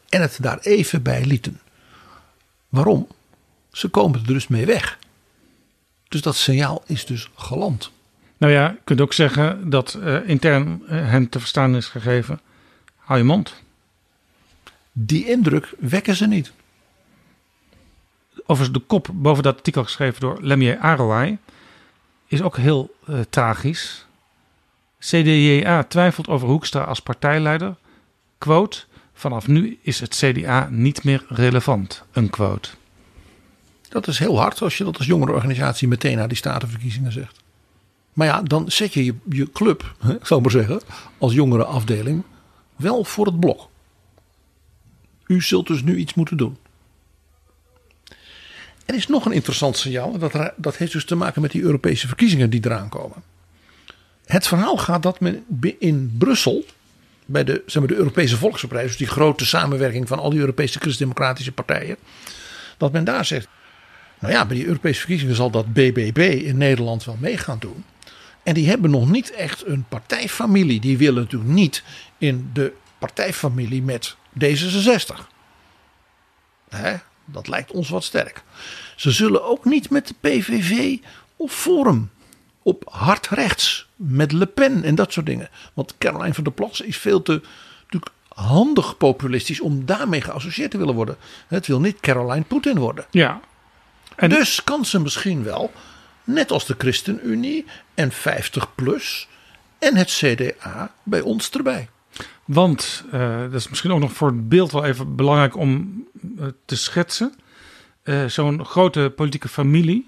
en het daar even bij lieten. Waarom? Ze komen er dus mee weg. Dus dat signaal is dus geland. Nou ja, je kunt ook zeggen dat uh, intern uh, hen te verstaan is gegeven: hou je mond. Die indruk wekken ze niet. Overigens, de kop boven dat artikel geschreven door Lemier Arouai is ook heel uh, tragisch. CDA twijfelt over Hoekstra als partijleider. Quote: Vanaf nu is het CDA niet meer relevant. Een quote. Dat is heel hard als je dat als jongere organisatie meteen na die statenverkiezingen zegt. Maar ja, dan zet je je, je club, ik zou maar zeggen, als jongere afdeling wel voor het blok. U zult dus nu iets moeten doen. Er is nog een interessant signaal. Dat, dat heeft dus te maken met die Europese verkiezingen die eraan komen. Het verhaal gaat dat men in Brussel, bij de, zeg maar, de Europese Volkspartij, dus die grote samenwerking van al die Europese christendemocratische partijen, dat men daar zegt: Nou ja, bij die Europese verkiezingen zal dat BBB in Nederland wel mee gaan doen. En die hebben nog niet echt een partijfamilie. Die willen natuurlijk niet in de partijfamilie met D66. Hè? Dat lijkt ons wat sterk. Ze zullen ook niet met de PVV of Forum op hard rechts met Le Pen en dat soort dingen. Want Caroline van der Plas is veel te natuurlijk handig populistisch om daarmee geassocieerd te willen worden. Het wil niet Caroline Poetin worden. Ja. En dus kan ze misschien wel, net als de ChristenUnie en 50PLUS en het CDA, bij ons erbij. Want, uh, dat is misschien ook nog voor het beeld wel even belangrijk om uh, te schetsen. Uh, Zo'n grote politieke familie.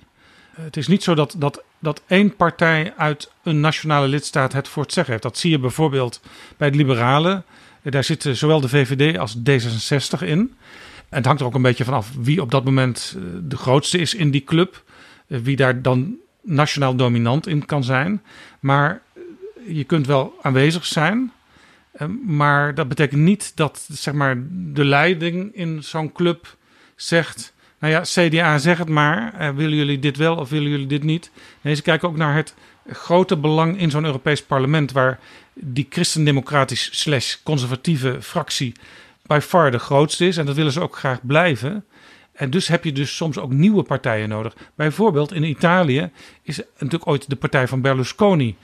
het is niet zo dat, dat, dat één partij uit een nationale lidstaat het voor het zeggen heeft. Dat zie je bijvoorbeeld bij de Liberalen. daar zitten zowel de VVD als D66 in. En het hangt er ook een beetje vanaf wie op dat moment de grootste is in die club. Wie daar dan nationaal dominant in kan zijn. Maar je kunt wel aanwezig zijn. Maar dat betekent niet dat zeg maar, de leiding in zo'n club zegt. Nou ja, CDA zeg het maar. Willen jullie dit wel of willen jullie dit niet? Nee, ze kijken ook naar het grote belang in zo'n Europees parlement. Waar die christendemocratisch slash conservatieve fractie by far de grootste is. En dat willen ze ook graag blijven. En dus heb je dus soms ook nieuwe partijen nodig. Bijvoorbeeld in Italië is natuurlijk ooit de partij van Berlusconi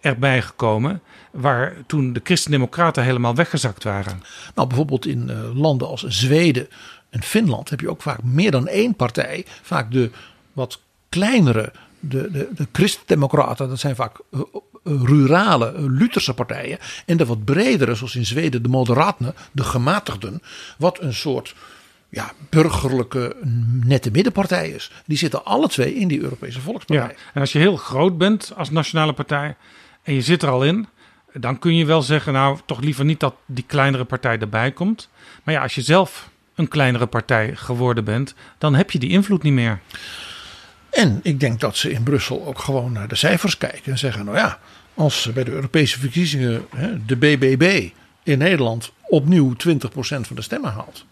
erbij gekomen. Waar toen de christendemocraten helemaal weggezakt waren. Nou, bijvoorbeeld in uh, landen als Zweden en Finland heb je ook vaak meer dan één partij. Vaak de wat kleinere, de, de, de christendemocraten, dat zijn vaak uh, rurale, uh, Lutherse partijen. En de wat bredere, zoals in Zweden, de moderaten, de gematigden. Wat een soort ja, burgerlijke nette middenpartij is. Die zitten alle twee in die Europese Volkspartij. Ja, en als je heel groot bent als nationale partij en je zit er al in, dan kun je wel zeggen, nou toch liever niet dat die kleinere partij erbij komt. Maar ja, als je zelf een kleinere partij geworden bent, dan heb je die invloed niet meer. En ik denk dat ze in Brussel ook gewoon naar de cijfers kijken en zeggen, nou ja, als bij de Europese verkiezingen hè, de BBB in Nederland opnieuw 20% van de stemmen haalt.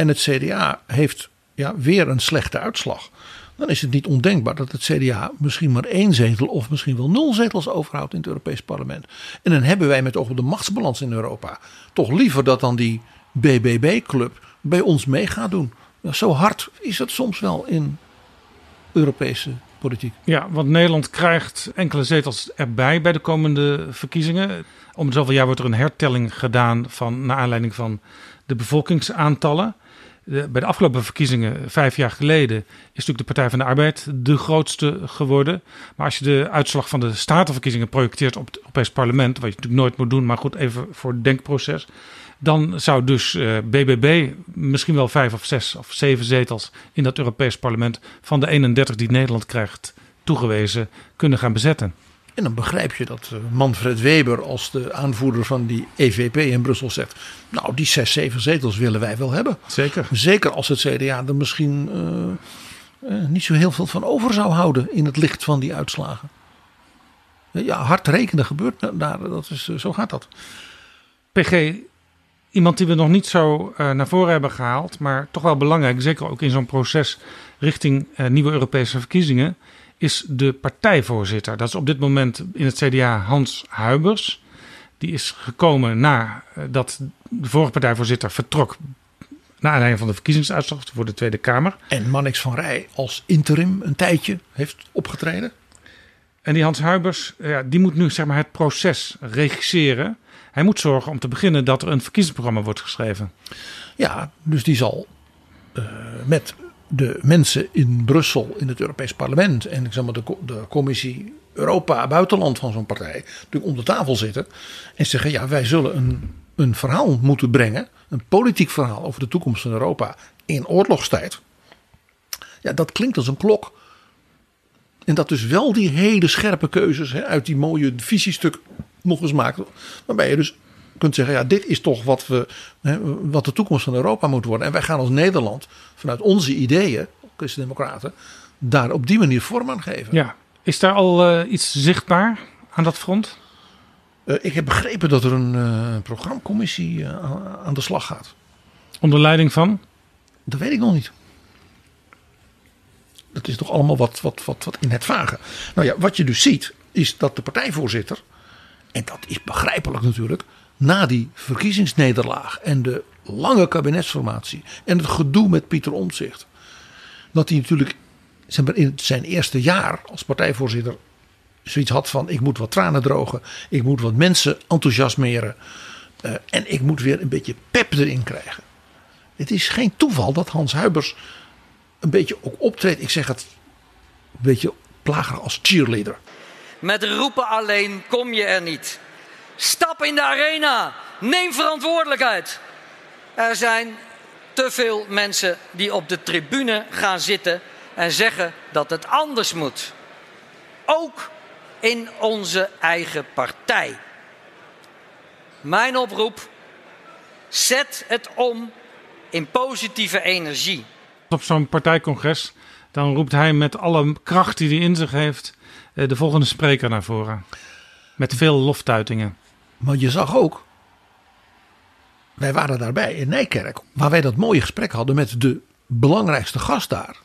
En het CDA heeft ja, weer een slechte uitslag. Dan is het niet ondenkbaar dat het CDA misschien maar één zetel of misschien wel nul zetels overhoudt in het Europees Parlement. En dan hebben wij met oog op de machtsbalans in Europa toch liever dat dan die BBB-club bij ons mee gaat doen. Zo hard is het soms wel in Europese politiek. Ja, want Nederland krijgt enkele zetels erbij bij de komende verkiezingen. Om zoveel jaar wordt er een hertelling gedaan van, naar aanleiding van de bevolkingsaantallen. Bij de afgelopen verkiezingen, vijf jaar geleden, is natuurlijk de Partij van de Arbeid de grootste geworden. Maar als je de uitslag van de statenverkiezingen projecteert op het Europees Parlement, wat je natuurlijk nooit moet doen, maar goed, even voor het denkproces. Dan zou dus BBB misschien wel vijf of zes of zeven zetels in dat Europees Parlement van de 31 die Nederland krijgt toegewezen kunnen gaan bezetten. En dan begrijp je dat Manfred Weber als de aanvoerder van die EVP in Brussel zegt... nou, die zes, zeven zetels willen wij wel hebben. Zeker. Zeker als het CDA er misschien uh, uh, niet zo heel veel van over zou houden in het licht van die uitslagen. Ja, hard rekenen gebeurt daar, dat is, zo gaat dat. PG, iemand die we nog niet zo uh, naar voren hebben gehaald, maar toch wel belangrijk, zeker ook in zo'n proces richting nieuwe Europese verkiezingen is de partijvoorzitter. Dat is op dit moment in het CDA Hans Huibers. Die is gekomen nadat de vorige partijvoorzitter vertrok. Naar aanleiding van de verkiezingsuitslag voor de Tweede Kamer. En Mannix van Rij als interim een tijdje heeft opgetreden. En die Hans Huibers, ja, die moet nu zeg maar, het proces regisseren. Hij moet zorgen om te beginnen dat er een verkiezingsprogramma wordt geschreven. Ja, dus die zal uh, met de mensen in Brussel, in het Europees Parlement en ik zeg maar de, de commissie Europa buitenland van zo'n partij, natuurlijk om de tafel zitten en zeggen: ja, wij zullen een, een verhaal moeten brengen, een politiek verhaal over de toekomst van Europa in oorlogstijd. Ja, dat klinkt als een klok. En dat dus wel die hele scherpe keuzes hè, uit die mooie visiestuk nog eens maakt. Waarbij je dus kunt zeggen, ja, dit is toch wat, we, hè, wat de toekomst van Europa moet worden. En wij gaan als Nederland vanuit onze ideeën, Christen-Democraten, daar op die manier vorm aan geven. Ja, is daar al uh, iets zichtbaar aan dat front? Uh, ik heb begrepen dat er een uh, programmacommissie aan de slag gaat. Onder leiding van? Dat weet ik nog niet. Dat is toch allemaal wat, wat, wat, wat in het vage. Nou ja, wat je dus ziet, is dat de partijvoorzitter, en dat is begrijpelijk natuurlijk, na die verkiezingsnederlaag en de lange kabinetsformatie en het gedoe met Pieter Omtzigt, dat hij natuurlijk in zijn eerste jaar als partijvoorzitter zoiets had van ik moet wat tranen drogen, ik moet wat mensen enthousiasmeren uh, en ik moet weer een beetje pep erin krijgen. Het is geen toeval dat Hans Huibers een beetje ook optreedt, ik zeg het een beetje plagerig als cheerleader. Met roepen alleen kom je er niet. Stap in de arena. Neem verantwoordelijkheid. Er zijn te veel mensen die op de tribune gaan zitten en zeggen dat het anders moet. Ook in onze eigen partij. Mijn oproep: zet het om in positieve energie. Op zo'n partijcongres dan roept hij met alle kracht die hij in zich heeft eh, de volgende spreker naar voren. Met veel loftuitingen. Maar je zag ook, wij waren daarbij in Nijkerk, waar wij dat mooie gesprek hadden met de belangrijkste gast daar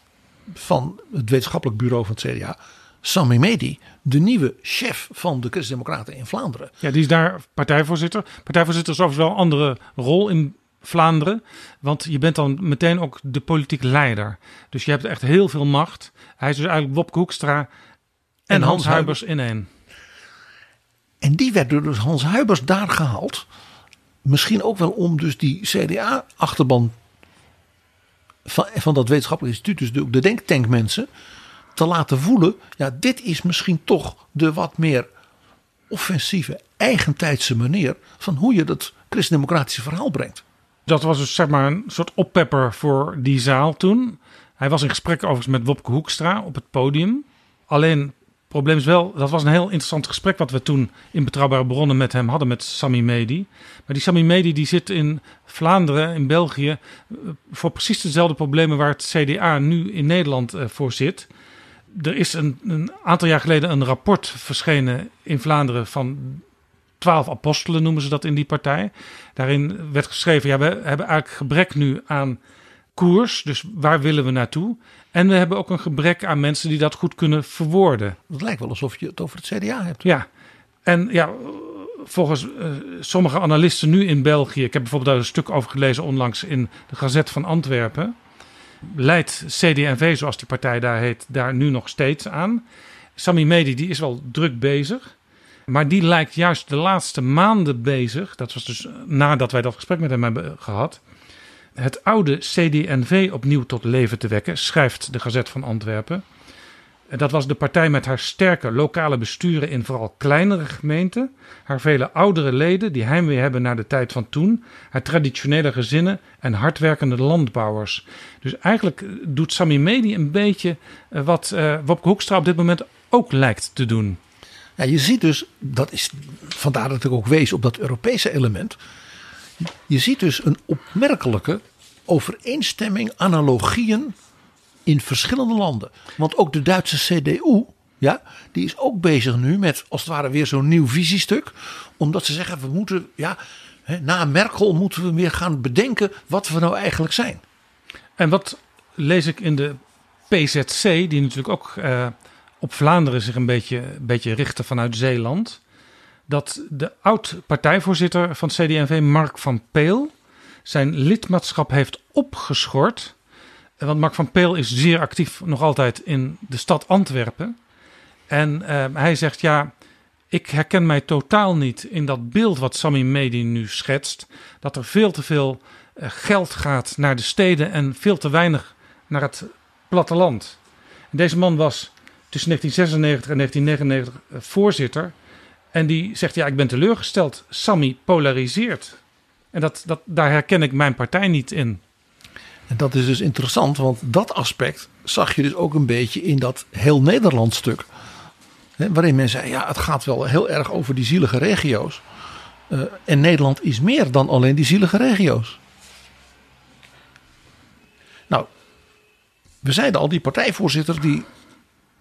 van het wetenschappelijk bureau van het CDA, Sami Medi, de nieuwe chef van de Christen-Democraten in Vlaanderen. Ja, die is daar partijvoorzitter. Partijvoorzitter is overigens wel een andere rol in Vlaanderen, want je bent dan meteen ook de politiek leider. Dus je hebt echt heel veel macht. Hij is dus eigenlijk Wopke Hoekstra en, en Hans, Hans Huibers in één. En die werd door dus Hans Huibers daar gehaald. Misschien ook wel om dus die CDA-achterban van, van dat wetenschappelijk instituut, dus de, de denktankmensen, te laten voelen. Ja, dit is misschien toch de wat meer offensieve, eigentijdse manier van hoe je dat christendemocratische verhaal brengt. Dat was dus zeg maar een soort oppepper voor die zaal toen. Hij was in gesprek overigens met Wopke Hoekstra op het podium. Alleen probleem is wel, dat was een heel interessant gesprek wat we toen in Betrouwbare Bronnen met hem hadden, met Sami Medi. Maar die Sami Medi die zit in Vlaanderen, in België, eh, voor precies dezelfde problemen waar het CDA nu in Nederland voor zit. er is een, een aantal jaar geleden een rapport verschenen in Vlaanderen van twaalf apostelen noemen ze dat in die partij. Daarin werd geschreven, ja, we hebben eigenlijk gebrek nu aan koers, dus waar willen we naartoe? En we hebben ook een gebrek aan mensen die dat goed kunnen verwoorden. Het lijkt wel alsof je het over het CDA hebt. Ja, en ja, volgens uh, sommige analisten nu in België, ik heb bijvoorbeeld daar een stuk over gelezen onlangs in de Gazet van Antwerpen, leidt CD&V, zoals die partij daar heet, daar nu nog steeds aan. Sami Medi die is wel druk bezig. Maar die lijkt juist de laatste maanden bezig. Dat was dus nadat wij dat gesprek met hem hebben gehad. Het oude CD&V opnieuw tot leven te wekken, schrijft de Gazet van Antwerpen. Dat was de partij met haar sterke lokale besturen in vooral kleinere gemeenten, haar vele oudere leden die heimwee hebben naar de tijd van toen, haar traditionele gezinnen en hardwerkende landbouwers. Dus eigenlijk doet Sami Medi een beetje wat uh, Wopke Hoekstra op dit moment ook lijkt te doen. Ja, je ziet dus, dat is vandaar dat ik ook wees op dat Europese element. Je ziet dus een opmerkelijke overeenstemming, analogieën in verschillende landen. Want ook de Duitse CDU, ja, die is ook bezig nu met als het ware weer zo'n nieuw visiestuk. Omdat ze zeggen, we moeten, ja, na Merkel moeten we weer gaan bedenken wat we nou eigenlijk zijn. En wat lees ik in de PZC, die natuurlijk ook uh, op Vlaanderen zich een beetje, een beetje richten vanuit Zeeland. Dat de oud-partijvoorzitter van CD&V, Mark van Peel, zijn lidmaatschap heeft opgeschort. Want Mark van Peel is zeer actief nog altijd in de stad Antwerpen. En uh, hij zegt, ja, ik herken mij totaal niet in dat beeld wat Sami Medi nu schetst. Dat er veel te veel uh, geld gaat naar de steden en veel te weinig naar het platteland. Deze man was tussen 1996 en 1999 uh, voorzitter. En die zegt, ja, ik ben teleurgesteld. Sami polariseert. En dat, dat, daar herken ik mijn partij niet in. En dat is dus interessant, want dat aspect zag je dus ook een beetje in dat heel Nederland stuk. Waarin men zei, ja, het gaat wel heel erg over die zielige regio's. Uh, en Nederland is meer dan alleen die zielige regio's. Nou, we zeiden al, die partijvoorzitter die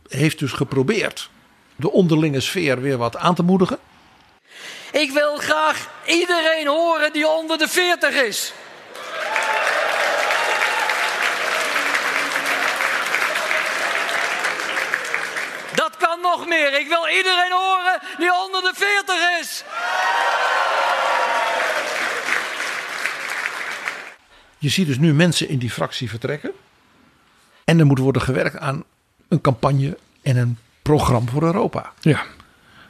heeft dus geprobeerd de onderlinge sfeer weer wat aan te moedigen. Ik wil graag iedereen horen die onder de 40 is. Dat kan nog meer. Ik wil iedereen horen die onder de 40 is. Je ziet dus nu mensen in die fractie vertrekken. En er moet worden gewerkt aan een campagne en een programma voor Europa. Ja.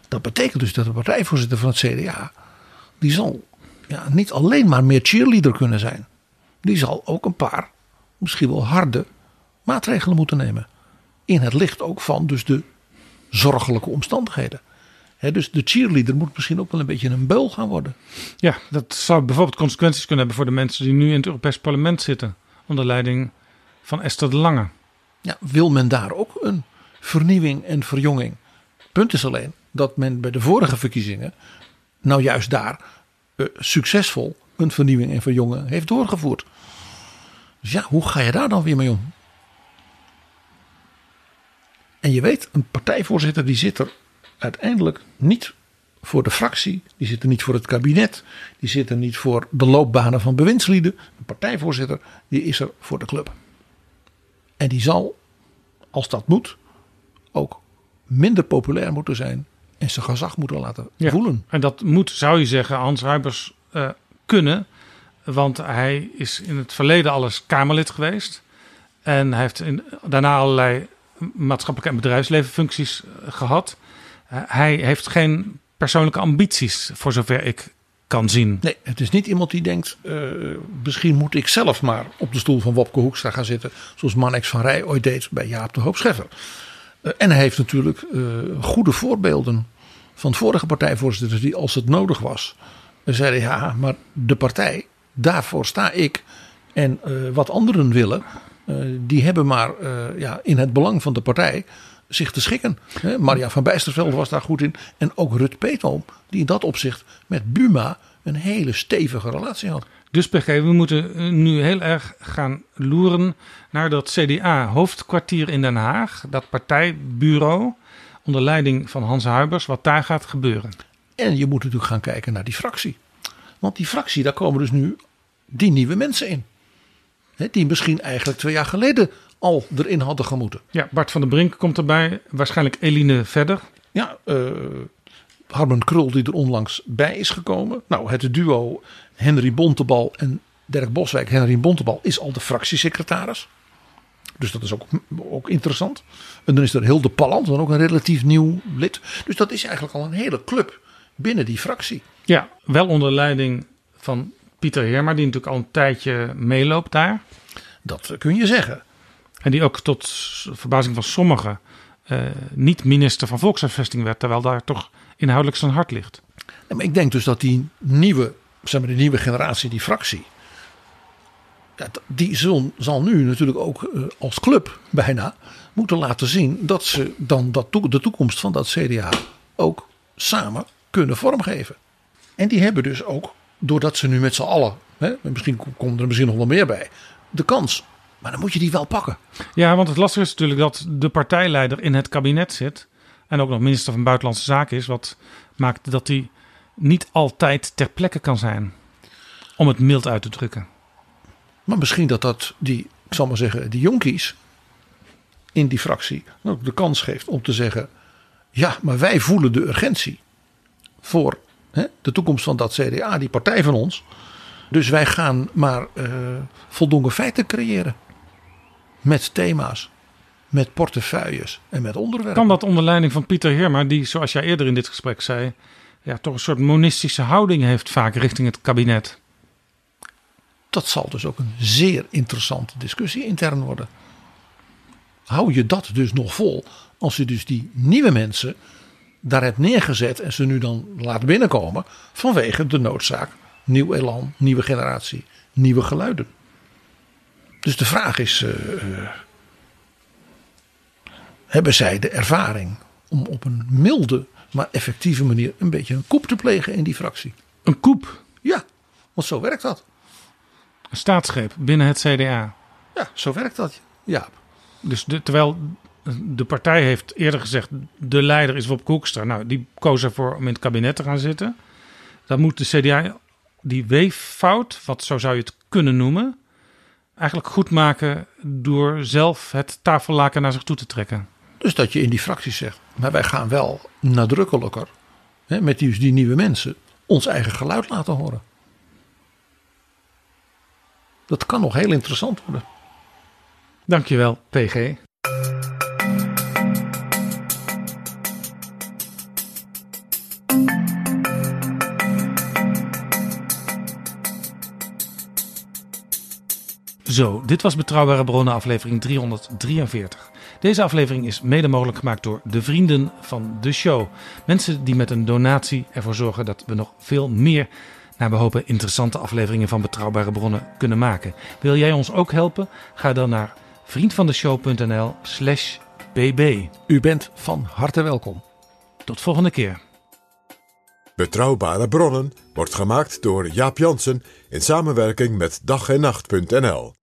Dat betekent dus dat de partijvoorzitter van het CDA, die zal ja, niet alleen maar meer cheerleader kunnen zijn. Die zal ook een paar, misschien wel harde maatregelen moeten nemen. In het licht ook van dus de zorgelijke omstandigheden. dus de cheerleader moet misschien ook wel een beetje een beul gaan worden. Ja, dat zou bijvoorbeeld consequenties kunnen hebben voor de mensen die nu in het Europees Parlement zitten. Onder leiding van Esther de Lange. Ja, wil men daar ook een vernieuwing en verjonging? Punt is alleen dat men bij de vorige verkiezingen, nou juist daar, uh, succesvol een vernieuwing en verjongen heeft doorgevoerd. Dus ja, hoe ga je daar dan weer mee om? En je weet, een partijvoorzitter die zit er uiteindelijk niet voor de fractie, die zit er niet voor het kabinet, die zit er niet voor de loopbanen van bewindslieden. Een partijvoorzitter die is er voor de club. En die zal, als dat moet, ook minder populair moeten zijn en zijn gezag moeten laten ja, voelen. En dat moet, zou je zeggen, Hans Huibers uh, kunnen. Want hij is in het verleden alles Kamerlid geweest. En hij heeft in, daarna allerlei maatschappelijke en bedrijfslevenfuncties uh, gehad. Uh, hij heeft geen persoonlijke ambities, voor zover ik kan zien. Nee, het is niet iemand die denkt, misschien moet ik zelf maar op de stoel van Wopke Hoekstra gaan zitten. Zoals Manex van Rij ooit deed bij Jaap de Hoop Scheffer. En hij heeft natuurlijk goede voorbeelden van vorige partijvoorzitters die als het nodig was zeiden ja, maar de partij, daarvoor sta ik. En uh, wat anderen willen, die hebben maar ja, in het belang van de partij zich te schikken. Maria van Bijsterveld was daar goed in. En ook Rut Peetoom, die in dat opzicht met Buma een hele stevige relatie had. Dus PG, we moeten eh, nu heel erg gaan loeren naar dat CDA-hoofdkwartier in Den Haag. Dat partijbureau onder leiding van Hans Huibers, wat daar gaat gebeuren. En je moet natuurlijk gaan kijken naar die fractie. Want die fractie, daar komen dus nu die nieuwe mensen in. Die misschien eigenlijk twee jaar geleden al erin hadden gemoeten. Ja, Bart van der Brink komt erbij. Waarschijnlijk Eline Verder. Ja, uh, Harmen Krul die er onlangs bij is gekomen. Nou, het duo Henry Bontebal en Dirk Boswijk. Henry Bontebal is al de fractiesecretaris. Dus dat is ook, ook interessant. En dan is er Hilde Palland, dan ook een relatief nieuw lid. Dus dat is eigenlijk al een hele club binnen die fractie. Ja, wel onder leiding van Pieter Heerma, die natuurlijk al een tijdje meeloopt daar. Dat kun je zeggen. En die ook tot verbazing van sommigen uh, niet minister van Volkshuisvesting werd, terwijl daar toch inhoudelijk zijn hart ligt. Ja, maar ik denk dus dat die nieuwe, zeg maar, de nieuwe generatie, die fractie, die zal, zal nu natuurlijk ook uh, als club bijna moeten laten zien dat ze dan dat de toekomst van dat CDA ook samen kunnen vormgeven. En die hebben dus ook, doordat ze nu met z'n allen, hè, misschien komt er misschien nog wel meer bij, de kans. Maar dan moet je die wel pakken. Ja, want het lastige is natuurlijk dat de partijleider in het kabinet zit. En ook nog minister van Buitenlandse Zaken is. Wat maakt dat hij niet altijd ter plekke kan zijn. Om het mild uit te drukken. Maar misschien dat dat die, ik zal maar zeggen, die jonkies in die fractie ook de kans geeft om te zeggen: ja, maar wij voelen de urgentie voor hè, de toekomst van dat CDA, die partij van ons. Dus wij gaan maar uh, voldoende feiten creëren. Met thema's, met portefeuilles en met onderwerpen. Kan dat onder leiding van Pieter Heerma, die zoals jij eerder in dit gesprek zei, ja, toch een soort monistische houding heeft vaak richting het kabinet? Dat zal dus ook een zeer interessante discussie intern worden. Hou je dat dus nog vol als je dus die nieuwe mensen daar hebt neergezet en ze nu dan laat binnenkomen vanwege de noodzaak nieuw elan, nieuwe generatie, nieuwe geluiden. Dus de vraag is: uh, uh, hebben zij de ervaring om op een milde maar effectieve manier een beetje een koep te plegen in die fractie? Een koep? Ja, want zo werkt dat. Een staatsgreep binnen het CDA. Ja, zo werkt dat. Ja. Dus de, terwijl de partij heeft eerder gezegd: de leider is Wop Koekstra. Nou, die koos ervoor om in het kabinet te gaan zitten. Dan moet de CDA die weeffout, wat zo zou je het kunnen noemen, eigenlijk goed maken door zelf het tafellaken naar zich toe te trekken. Dus dat je in die fracties zegt, maar wij gaan wel nadrukkelijker hè, met die, die nieuwe mensen ons eigen geluid laten horen. Dat kan nog heel interessant worden. Dankjewel, PG. Zo, dit was Betrouwbare Bronnen aflevering 343. Deze aflevering is mede mogelijk gemaakt door de vrienden van de show. Mensen die met een donatie ervoor zorgen dat we nog veel meer, naar we hopen, interessante afleveringen van Betrouwbare Bronnen kunnen maken. Wil jij ons ook helpen? Ga dan naar vriendvandeshow.nl slash bb. U bent van harte welkom. Tot volgende keer. Betrouwbare bronnen wordt gemaakt door Jaap Jansen in samenwerking met dag en nacht.nl.